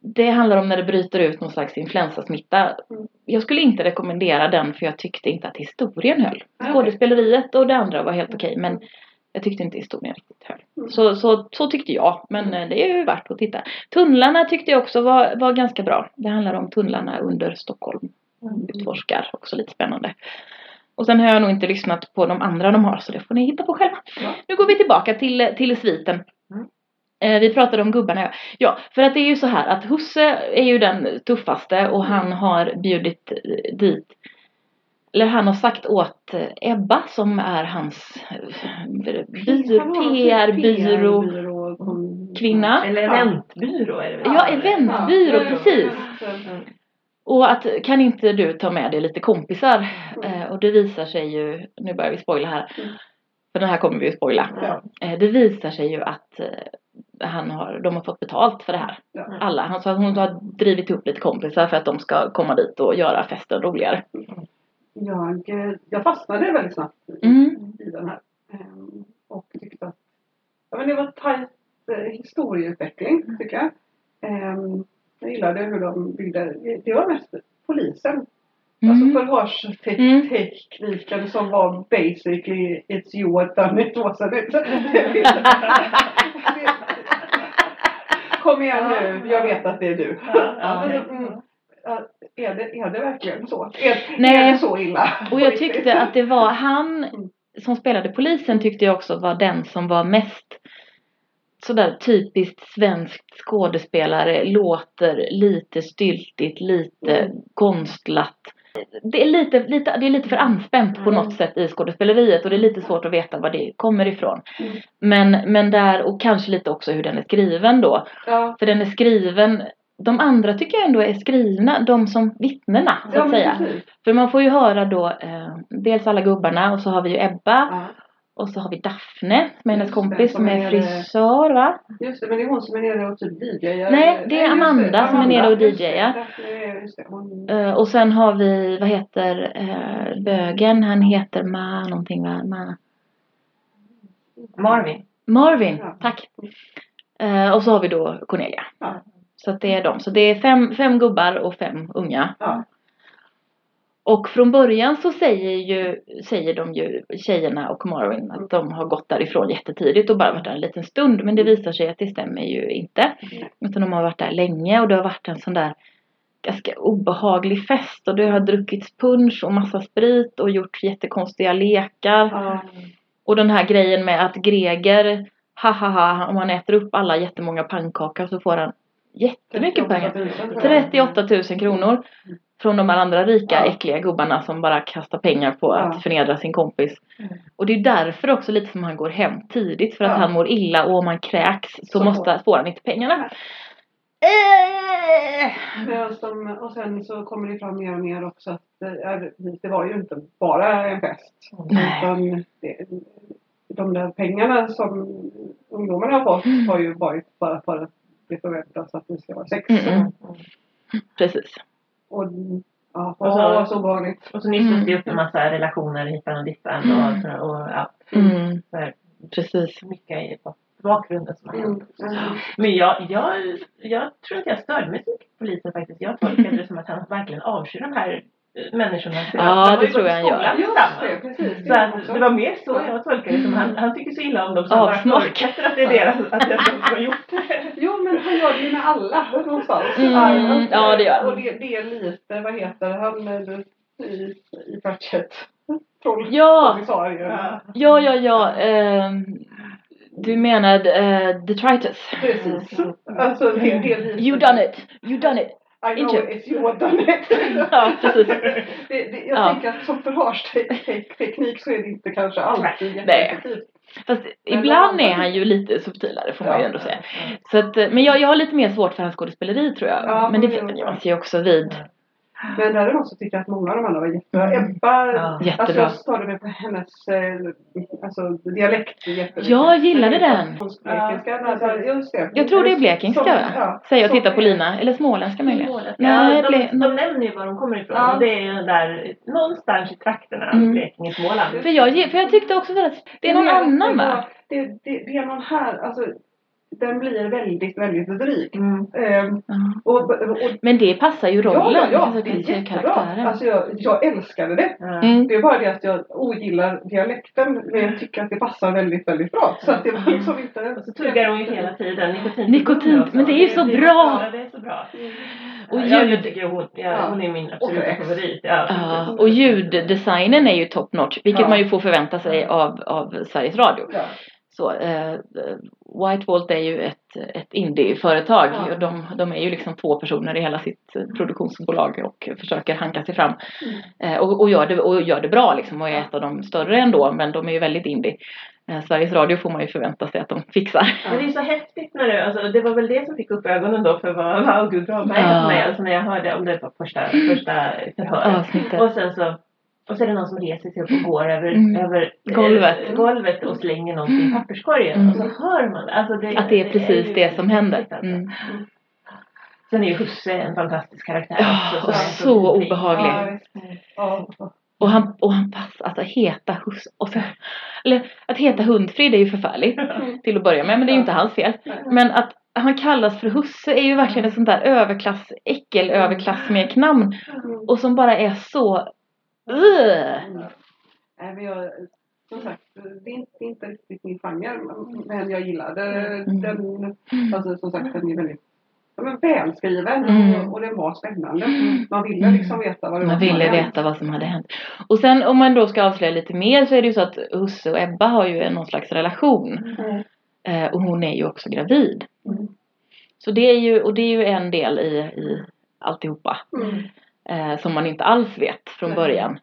S1: Det handlar om när det bryter ut någon slags influensasmitta.
S2: Mm.
S1: Jag skulle inte rekommendera den för jag tyckte inte att historien höll. Skådespeleriet och det andra var helt okej men jag tyckte inte historien riktigt höll.
S2: Mm.
S1: Så, så, så tyckte jag, men eh, det är ju värt att titta. Tunnlarna tyckte jag också var, var ganska bra. Det handlar om tunnlarna under Stockholm. Utforskar, också lite spännande. Och sen har jag nog inte lyssnat på de andra de har så det får ni hitta på själva.
S3: Ja.
S1: Nu går vi tillbaka till, till sviten.
S3: Mm.
S1: Eh, vi pratade om gubbarna ja. För att det är ju så här att Husse är ju den tuffaste och han har bjudit eh, dit eller han har sagt åt eh, Ebba som är hans eh, PR-byrå kvinna.
S3: Eller eventbyrå är det väl?
S1: Ja, eventbyrå, precis.
S3: Mm.
S1: Och att kan inte du ta med dig lite kompisar?
S2: Mm.
S1: Eh, och det visar sig ju, nu börjar vi spoila här.
S2: Mm.
S1: För den här kommer vi ju spoila.
S2: Ja.
S1: Eh, det visar sig ju att eh, han har, de har fått betalt för det här.
S2: Ja.
S1: Alla. Han sa att hon har drivit ihop lite kompisar för att de ska komma dit och göra festen roligare.
S2: Jag, jag fastnade väldigt snabbt i,
S1: Mm.
S2: i den här. Ehm, och tyckte att ja, men det var tajt eh, historieutveckling tycker jag. Ehm, jag gillade hur de byggde. Det var mest polisen. Alltså
S1: Mm.
S2: förhörstekniken som var basically it's you had done it wasn't it. Kom igen nu, jag vet att det är du.
S3: Ja, ja.
S2: Är, det, är det verkligen så? Är,
S1: Nej.
S2: är det så illa?
S1: Och jag tyckte att det var han
S2: Mm.
S1: som spelade polisen tyckte jag också var den som var mest sådär typiskt svenskt skådespelare, låter lite styltigt, lite
S2: Mm.
S1: konstlat. Det är lite, lite, det är lite för anspänt på
S3: Mm.
S1: något sätt i skådespeleriet och det är lite svårt att veta var det kommer ifrån.
S2: Mm.
S1: Men, men där, och kanske lite också hur den är skriven då.
S2: Ja,
S1: För den är skriven, de andra tycker jag ändå är skrivna, de som vittnena så
S2: ja
S1: att säga.
S2: precis.
S1: För man får ju höra då eh, dels alla gubbarna och så har vi ju Ebba
S2: Ja.
S1: och så har vi Daphne som är hennes
S2: Just det,
S1: kompis
S2: som
S1: som
S2: är
S1: frisör va?
S2: Just det, men det är hon som är nere och typ DJar.
S1: Nej, det är
S2: just
S1: Amanda som är nere och
S2: just det,
S1: DJar.
S2: det det, hon-
S1: Eh, och sen har vi, vad heter eh, bögen? Han heter Ma någonting va? Ma.
S3: Marvin.
S1: Marvin,
S2: Ja.
S1: tack. Eh, och så har vi då Cornelia.
S2: Ja.
S1: Så att det är de. Så det är fem, fem gubbar och fem unga.
S2: Ja.
S1: Och från början så säger ju, säger de ju, tjejerna och Marvin, att de har gått därifrån jättetidigt och bara varit där en liten stund. Men det visar sig att det stämmer ju inte. Utan de har varit där länge och det har varit en sån där ganska obehaglig fest. Och det har druckits punch och massa sprit och gjorts jättekonstiga lekar.
S2: Ja.
S1: Och den här grejen med att Greger, ha ha ha, om han äter upp alla jättemånga pannkakor så får han jättemycket
S2: 38
S1: pengar.
S2: 000 tror jag.
S1: 38 000 kronor. Från de här andra rika
S2: Ja.
S1: äckliga gubbarna som bara kastar pengar på
S2: Ja.
S1: att förnedra sin kompis.
S3: Mm.
S1: Och det är därför också lite som han går hem tidigt för att
S2: Ja.
S1: han mår illa och om han kräks så,
S2: Så
S1: måste,
S2: får-
S1: han inte pengarna. Eh!
S2: De, och sen så kommer det fram mer och mer också att det, är, det var ju inte bara en fest.
S1: Nej.
S2: Utan det, de där pengarna som ungdomarna har fått har ju varit bara för att det förväntas att det ska vara sex.
S1: Mm, mm. Precis.
S2: Och ja,
S3: Och så-
S2: åh, så vanligt.
S3: Och så nystas det
S1: Mm.
S3: upp en massa relationer hitan och dittan
S1: Mm.
S3: och, och ja,
S1: Mm,
S3: så här,
S1: precis.
S3: mycket i bak- bakgrunden som har hänt.
S2: Mm. Mm.
S3: Men jag, jag, jag tror att jag störde mig så mycket på polisen faktiskt. Jag tolkade det som att han verkligen avskyr de här människorna. För
S1: Ja, det tror jag han gör.
S2: precis.
S3: Så att det var mer så jag tolkade det som. Han, han tycker så illa om dem bara
S1: Avsmak.
S3: förutsätter att det är deras, att det som har gjort det.
S2: Jo men han gör det ju med alla någonstans.
S1: Mm, ja, det gör han.
S2: Och det, det är lite, vad heter han med- i, i Pratchett?
S1: Ja.
S3: Ja.
S1: ja, ja, ja. ehm, du menar uh, detritus.
S2: Precis. Alltså det, det är lite.
S1: You done it. You done it.
S2: I know
S1: Inte-
S2: it's you have done it.
S1: Ja, precis.
S2: det, det, jag
S1: Ja.
S2: tänker att som förhörsteknik så är det inte kanske alltid jätteeffektivt.
S1: Fast
S2: Men
S1: ibland är han ju lite subtilare får man ju
S2: Ja.
S1: ändå säga. Så att, eh, men jag, jag har lite mer svårt för hans skådespeleri tror jag.
S2: Ja,
S1: men det vänjer man sig ju också vid.
S2: Men däremot så tycker jag att många av de andra var jättebra. Ebba,
S3: Ja.
S2: alltså
S1: Jättebra.
S2: jag störde mig på hennes eh, alltså, dialekt jättemycket.
S1: Jag gillade den.
S2: Blekinska, alltså, just det.
S1: Jag tror det är blekingska
S2: Som- ja,
S1: Säger jag
S2: som
S1: tittar på Lina. Eller småländska möjligen.
S3: Målet.
S1: Nej,
S3: ja, de,
S1: ble-
S3: de nämner ju var de kommer ifrån.
S2: Ja.
S3: Och det är ju där någonstans i trakterna,
S1: Mm.
S3: Blekinge, Småland.
S1: För jag, för jag tyckte också att det är någon
S2: Jag att
S1: annan
S2: det
S1: va?
S2: Det, det, det är någon här, alltså den blir väldigt, väldigt dryg.
S3: Mm.
S2: Ehm, och, och, och,
S1: Men det passar ju rollen.
S2: ja, ja, ja,
S1: Alltså,
S2: det är jättebra. Alltså jag, jag älskade det.
S1: Mm.
S2: Det är bara det att jag ogillar dialekten men jag tycker att det passar väldigt, väldigt bra. Så att det var liksom inte...
S3: Och så tuggar hon ju hela tiden nikotin.
S1: Nikotin,
S3: också.
S1: men det är ju så
S3: det,
S1: bra.
S3: Ja, det är så bra.
S1: Och ljud-
S3: jag tycker hon, ja, hon är min absoluta
S2: Och
S3: favorit. Ja, precis.
S1: och ljuddesignen är ju top notch. Vilket
S2: Ja.
S1: man ju får förvänta sig av, av Sveriges Radio.
S2: Ja.
S1: Så, eh, White Vault är ju ett, ett indieföretag.
S2: Ja.
S1: Och de, de är ju liksom två personer i hela sitt eh, produktionsbolag och försöker hanka sig fram. Eh, och, och, gör det, och gör det bra liksom och är ett av de större ändå. Men de är ju väldigt indie. Eh, Sveriges Radio får man ju förvänta sig att de fixar.
S3: Men det är så häftigt när det, alltså, det var väl det som fick upp ögonen då för vad, vad Gud
S1: Ja.
S3: för mig. Alltså när jag hörde om det på första, första förhöret.
S1: Avsnittet.
S3: Och sen så och så är det någon som reser sig upp och går över,
S1: Mm.
S3: över
S1: Golvet.
S3: eh, golvet och slänger någonting i papperskorgen.
S1: Mm.
S3: Och så hör man det. Alltså det.
S1: Att det är precis
S3: ju
S1: det som händer.
S3: alltså.
S1: Mm.
S3: Sen är ju Husse en fantastisk karaktär
S1: Ja,
S3: också. är
S1: så
S3: vidrig.
S1: obehaglig.
S2: Ja.
S1: Och han, och han passar, alltså heta hus, och så, eller att heta Hundfrid är ju förfärligt till att börja med, men det är ju inte hans fel. Men att han kallas för husse är ju verkligen ett sånt där överklass, äckel överklassmeknamn.
S2: Mm.
S1: Och som bara är så, Ugh.
S2: Nej, men jag, som sagt, det är, inte, det är inte riktigt min genre. Men jag gillade
S1: Mm.
S2: den. Alltså som sagt, den är väldigt ja, men välskriven
S1: Mm.
S2: och, och den var spännande. Man ville
S1: Mm.
S2: liksom veta vad det var
S1: Man
S2: som
S1: ville
S2: hade hänt.
S1: veta vad som hade hänt. Och sen om man då ska avslöja lite mer så är det ju så att Husse och Ebba har ju någon slags relation.
S2: Mm.
S1: Eh, och hon är ju också gravid.
S2: Mm.
S1: Så det är ju, och det är ju en del i, i alltihopa.
S2: Mm.
S1: Eh, som man inte alls vet från början.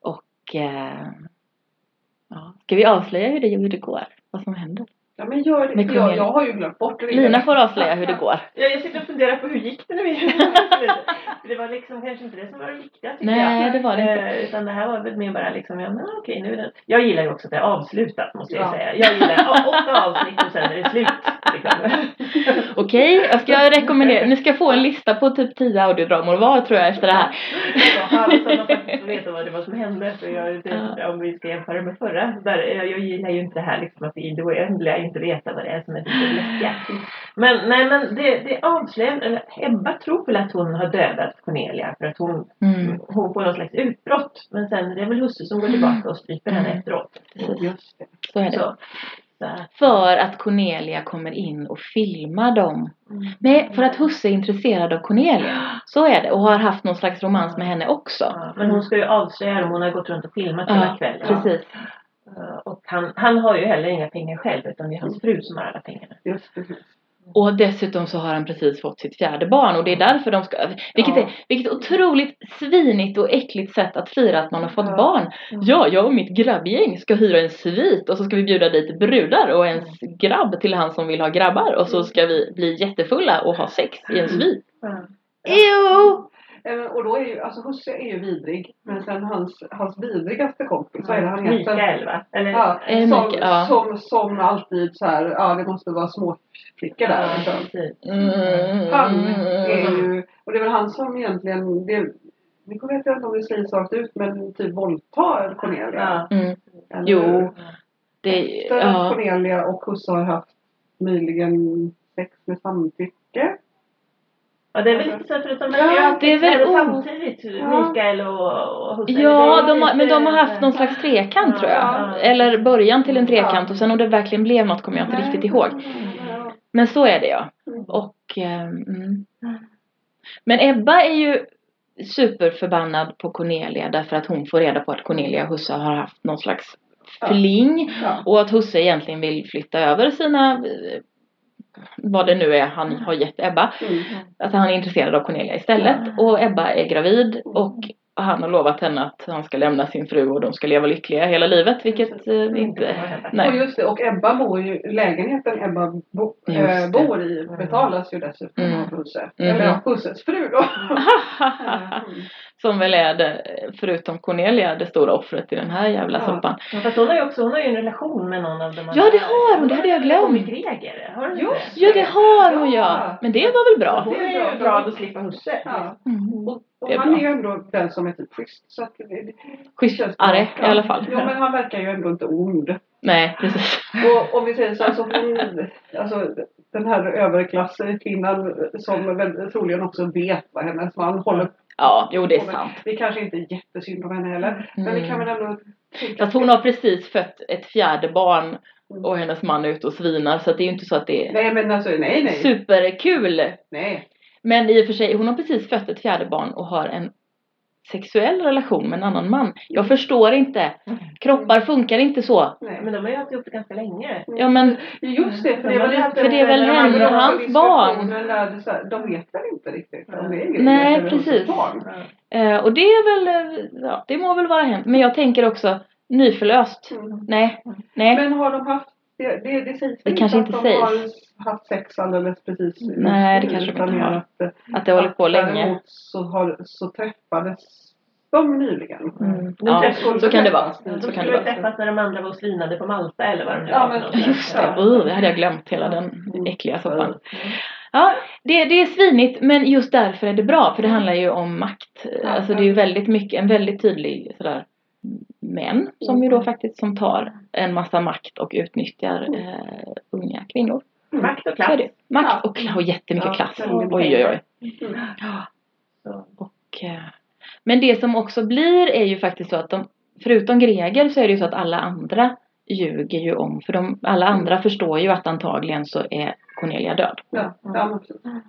S1: Och eh, ja. Ska vi avslöja hur det, hur det går? Vad som händer?
S2: Ja men gör det. Jag, jag har ju glömt bort det.
S1: Lina får avslöja hur det går.
S3: Ja, jag sitter och funderar på hur gick det nu igen? det var liksom kanske inte det som var det viktiga tycker
S1: Nej,
S3: jag.
S1: det var det inte.
S3: Eh, utan det här var väl mer bara liksom, ja men okej nu är det. Jag gillar ju också att det är avslutat måste jag
S2: Ja.
S3: säga. Jag gillar åtta avsnitt och sen är det slut. Liksom.
S1: Okej, jag ska rekommendera. Ni ska få en lista på typ 10 audiodramor var tror jag efter det här.
S3: Halvt så man faktiskt veta vad det var som hände. För jag, det, om vi ska jämföra med förra. Där, jag, jag gillar ju inte det här liksom att i det oändliga inte veta vad det är som är det läskiga. Men nej men det, det avslöjar, eller Ebba tror väl att hon har dödat Cornelia för att hon,
S1: Mm,
S3: hon får någon slags utbrott. Men sen är det väl husse som går tillbaka och stryper henne
S1: Mm.
S3: efteråt.
S1: precis.
S2: Just det.
S1: Så är det.
S3: Så.
S1: För att Cornelia kommer in och filmar dem. Nej, för att Husse är intresserad av Cornelia. Så är det. Och har haft någon slags romans med henne också.
S3: Ja, men hon ska ju avslöja dem. Hon har gått runt och filmat
S1: Ja,
S3: hela kvällen.
S1: Precis.
S3: Och han, han har ju heller inga pengar själv utan det är hans fru som har alla pengarna.
S2: Just precis.
S1: Och dessutom så har han precis fått sitt fjärde barn och det är därför de ska, vilket,
S2: Ja.
S1: är, vilket otroligt svinigt och äckligt sätt att fira att man har fått
S2: Ja.
S1: barn. Ja, jag och mitt grabbgäng ska hyra en svit och så ska vi bjuda dit brudar och en grabb till han som vill ha grabbar och så ska vi bli jättefulla och ha sex i en svit.
S3: Ja.
S1: Ew!
S2: Eh, Och då är ju, alltså Husse är ju vidrig. Men sen hans, hans vidrigaste kompis, vad är det han heter?
S3: Mikael va? Eller?
S2: Ja, som,
S1: Mikael, ja.
S2: som, som alltid så här, ja det måste vara småflickor där.
S3: Ja,
S2: liksom.
S3: precis.
S1: Mm.
S2: Han är ju, och det är väl han som egentligen, det, vi kommer inte om det sägs rakt ut, men typ våldtar Cornelia.
S3: Ja.
S1: Mm.
S2: Eller-
S1: Jo, det,
S2: Efter att
S1: ja.
S2: Cornelia och Husse har haft möjligen sex med samtycke.
S3: Ja, det är väl lite så för att de
S2: Ja,
S1: det är väl o-
S3: samtidigt,
S2: Ja.
S3: Mikael och, och.
S1: Ja, de har, men de har haft någon slags trekant
S3: Ja,
S1: tror jag.
S3: ja.
S1: Eller början till en trekant och sen om det verkligen blev något kommer jag inte riktigt ihåg. Men så är det ja. Och, ehm, mm. Men Ebba är ju superförbannad på Cornelia därför att hon får reda på att Cornelia och Husse har haft någon slags fling. Och att Husse egentligen vill flytta över sina, eh, vad det nu är han har gett Ebba.
S2: Mm.
S1: Att han är intresserad av Cornelia istället. Och Ebba är gravid och han har lovat henne att han ska lämna sin fru och de ska leva lyckliga hela livet. Vilket eh, inte,
S2: Och
S1: nej.
S2: just det, och Ebba bor ju, lägenheten Ebba bo, äh, bor i betalas ju dessutom
S1: Mm.
S2: av Husse.
S1: Mm.
S2: Eller Husses fru då.
S1: Som väl är det, förutom Cornelia, det stora offret i den här jävla
S2: Ja.
S1: soppan.
S3: Ja, fast hon har ju också hon har ju en relation med någon av de
S1: Ja, det har hon, det hade jag glömt.
S3: Med Greger, har du inte
S2: Just
S3: det?
S1: Ja det har hon ja! Men det var väl bra?
S3: Hon
S2: Det är
S3: ju
S2: bra.
S3: att slippa Husse.
S2: Ja.
S1: Mm.
S2: Och, och
S1: är
S2: han
S1: bra.
S2: är ju ändå den som är typ schysst. Så att det, det
S1: Schysst
S2: känns bra.
S1: arg i alla fall.
S2: Ja men han verkar ju ändå inte ond.
S1: Nej precis.
S2: Och om vi säger så, alltså, hon, alltså den här överklasskvinnan som väl troligen också vet vad hennes man håller
S1: Ja, jo det är
S2: på
S1: sant.
S2: Det kanske inte är jättesynd om henne heller. Men vi kan väl ändå tänka
S1: Fast hon har precis fött ett fjärde barn och hennes man är ute och svinar så det är ju inte så att det är
S2: Nej men alltså nej nej.
S1: superkul.
S2: Nej.
S1: Men i och för sig, hon har precis fött ett fjärde barn och har en sexuell relation med en annan man. Jag förstår inte. Kroppar funkar inte så.
S2: nej.
S3: Men de har ju haft ihop det ganska länge.
S1: Ja men
S2: Just det, för det
S3: haft
S2: lite...
S1: För det är väl henne och hans barn.
S2: De vet väl inte riktigt om det är Greger
S1: Nej, precis. Eh, och det är väl, eh, ja, det må väl vara hänt. Men jag tänker också nyförlöst.
S2: Mm.
S1: Nej, nej.
S2: Men har de haft, det, det, det sägs
S1: Det kanske
S2: att
S1: inte
S2: de
S1: sägs.
S2: har haft sex alldeles precis
S1: Nej, det kanske de inte har.
S2: att, eh,
S1: Att det hållit på
S2: att
S1: länge.
S2: Så, har, så träffades de nyligen.
S1: Mm. Ja, så kan det vara.
S3: De
S1: Så kan det
S3: skulle
S1: vara.
S3: träffas när de andra var och svinade på Malta eller vad de nu
S2: Ja,
S3: var något.
S1: Just det,
S2: Ja.
S1: uh, det hade jag glömt hela den
S2: Mm.
S1: äckliga soppan. Ja, det, det är svinigt men just därför är det bra för det handlar ju om makt.
S2: Ja,
S1: Alltså det är ju väldigt mycket, en väldigt tydlig sådär män som ju då faktiskt som tar en massa makt och utnyttjar eh, unga kvinnor.
S3: Makt och klass.
S1: Makt
S2: Ja.
S1: och, och jättemycket
S2: Ja,
S1: klass. Oj oj oj.
S2: Mm.
S3: Så.
S1: Och, eh, men det som också blir är ju faktiskt så att de, förutom Greger så är det ju så att alla andra ljuger ju om, för de, alla andra förstår ju att antagligen så är Cornelia död.
S2: Ja, ja.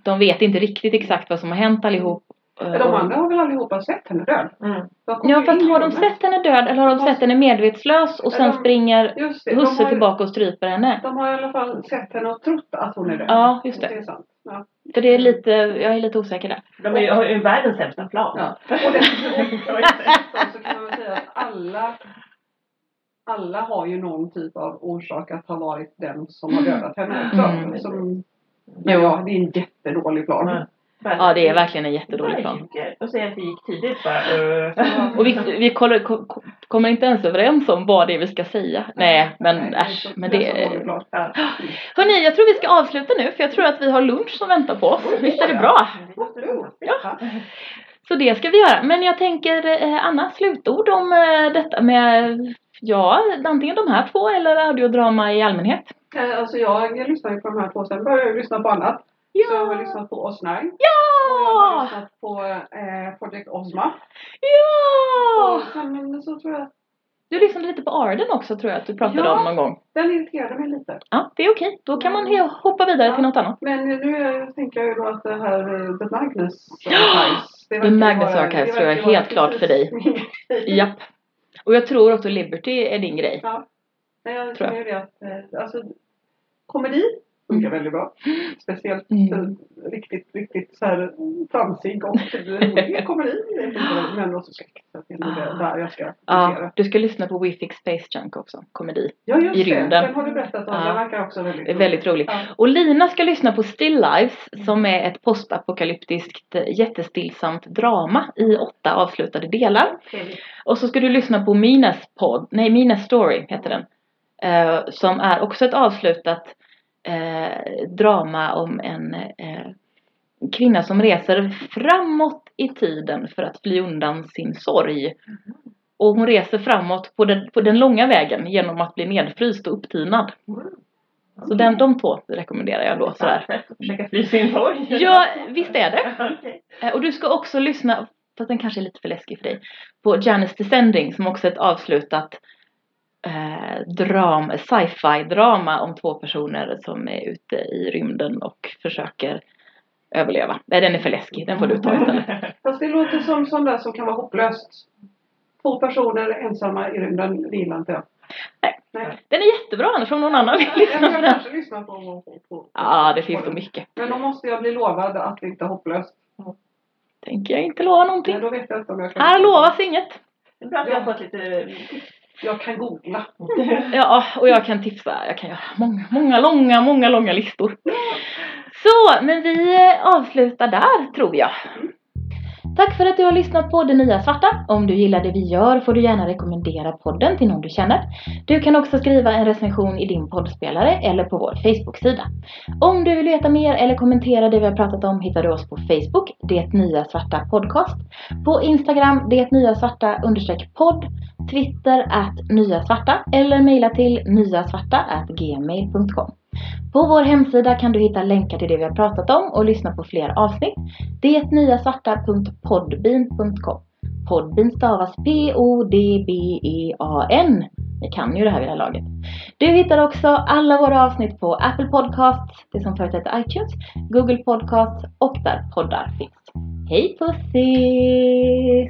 S1: De vet inte riktigt exakt vad som har hänt allihop. Eh,
S2: Men de andra har väl allihopa sett henne död?
S3: Mm.
S1: Ja fast har de sett henne död eller har de sett henne medvetslös och sen
S2: de-
S1: springer
S2: det,
S1: husse tillbaka och stryper henne?
S2: De har i alla fall sett henne och trott att hon är död.
S1: Ja, just det.
S2: Det är sant. Ja.
S1: För det är lite, jag är lite osäker där.
S3: De är ju, har ju världens sämsta plan.
S2: Ja. Och dessutom så kan man väl säga att alla alla har ju någon typ av orsak att ha varit den som har dödat henne också.
S1: Mm.
S2: Som, men ja, det är en jättedålig plan.
S3: Ja.
S1: Ja det är verkligen en jättedålig plan.
S3: Och säga att det gick tidigt bara. Uh.
S1: Och vi, vi kollar, ko, ko- kommer inte ens överens om vad det är vi ska säga. Nej men
S2: Nej,
S1: äsch. Men det är... Hörni jag tror vi ska avsluta nu för jag tror att vi har lunch som väntar på oss. Visst är det bra?
S2: Ja.
S1: Så det ska vi göra. Men jag tänker eh, Anna, slutord om eh, detta med Ja, antingen de här två eller audiodrama i allmänhet.
S2: Eh, Alltså jag lyssnar ju på de här två, sen började jag lyssna på annat.
S1: Ja!
S2: Så jag har lyssnat på Oz 9. Och jag har
S1: Ja!
S2: lyssnat på eh, Project Ozma.
S1: Ja!
S2: Och sen så tror jag
S1: Du lyssnade lite på Arden också tror jag att du pratade
S2: Ja.
S1: om någon gång.
S2: den irriterade mig lite.
S1: Ja, det är okej. Då kan man he- hoppa vidare
S2: Ja.
S1: till något annat.
S2: Men nu tänker jag ju då att det här eh, The Magnus Archives. det
S1: The Magnus
S2: vara-
S1: Archives tror jag är
S2: vara
S1: helt klart för dig. Japp. Och jag tror också Liberty är din grej.
S2: Ja. Nej, jag
S1: Tror
S2: ju det att, eh, alltså komedi, funkar väldigt bra. Speciellt
S1: Mm.
S2: eh, riktigt, riktigt så här framsig och rolig komedi. Men också skräck. Så det är nog det där jag ska
S1: Ja,
S2: fokusera.
S1: du ska lyssna på We Fix Space Junk också, komedi.
S2: Ja, just
S1: i
S2: det.
S1: rymden.
S2: Den har du berättat om.
S1: Ja.
S2: Den verkar också väldigt
S1: Det är väldigt roligt.
S2: Ja.
S1: Och Lina ska lyssna på Still Lives som är ett postapokalyptiskt eh, jättestillsamt drama i åtta avslutade delar.
S3: Trevligt.
S1: Och så ska du lyssna på Minas podd, nej Minas story heter den. Eh, som är också ett avslutat eh, drama om en eh, kvinna som reser framåt i tiden för att fly undan sin sorg. Och hon reser framåt på den, på den långa vägen genom att bli nedfryst och upptinad. Så den, de två rekommenderar jag då sådär.
S3: Försöka fly sin sorg.
S1: Ja, visst är det.
S3: Okej.
S1: Eh, Och du ska också lyssna, fast den kanske är lite för läskig för dig, på Janice Descending som också är ett avslutat eh, dram, sci-fi drama om två personer som är ute i rymden och försöker överleva. Nej, den är för läskig, den får du ta istället.
S2: Fast det låter som sånt där som kan vara hopplöst. Två personer ensamma i rymden, det gillar inte jag.
S1: Nej.
S2: Nej.
S1: Den är jättebra annars om någon annan vill lyssna på den.
S2: kanske på,
S1: Ja, det finns så mycket.
S2: Men då måste jag bli lovad att det inte är hopplöst.
S1: Tänker jag inte lova
S2: Nej,
S1: någonting.
S2: då vet jag inte om jag kan.
S1: Här lovas inget.
S3: Det är bra att vi har fått lite
S2: Jag kan googla.
S1: Ja, och jag kan tipsa. Jag kan göra många, många långa, många långa listor. Så, men vi eh, avslutar där tror jag. Tack för att du har lyssnat på Det Nya Svarta. Om du gillar det vi gör får du gärna rekommendera podden till någon du känner. Du kan också skriva en recension i din poddspelare eller på vår Facebook-sida. Om du vill veta mer eller kommentera det vi har pratat om hittar du oss på Facebook, Det Nya Svarta Podcast. På Instagram, Det Nya Svarta understreck podd. Twitter at Nya Svarta eller mejla till nyasvarta gmail.com. På vår hemsida kan du hitta länkar till det vi har pratat om och lyssna på fler avsnitt. Detnyasvarta.podbean.com Podbean stavas P-O-D-B-E-A-N. Ni kan ju det här vid det här laget. Du hittar också alla våra avsnitt på Apple Podcasts, det som förut hette iTunes, Google Podcasts och där poddar finns. Hej pussy!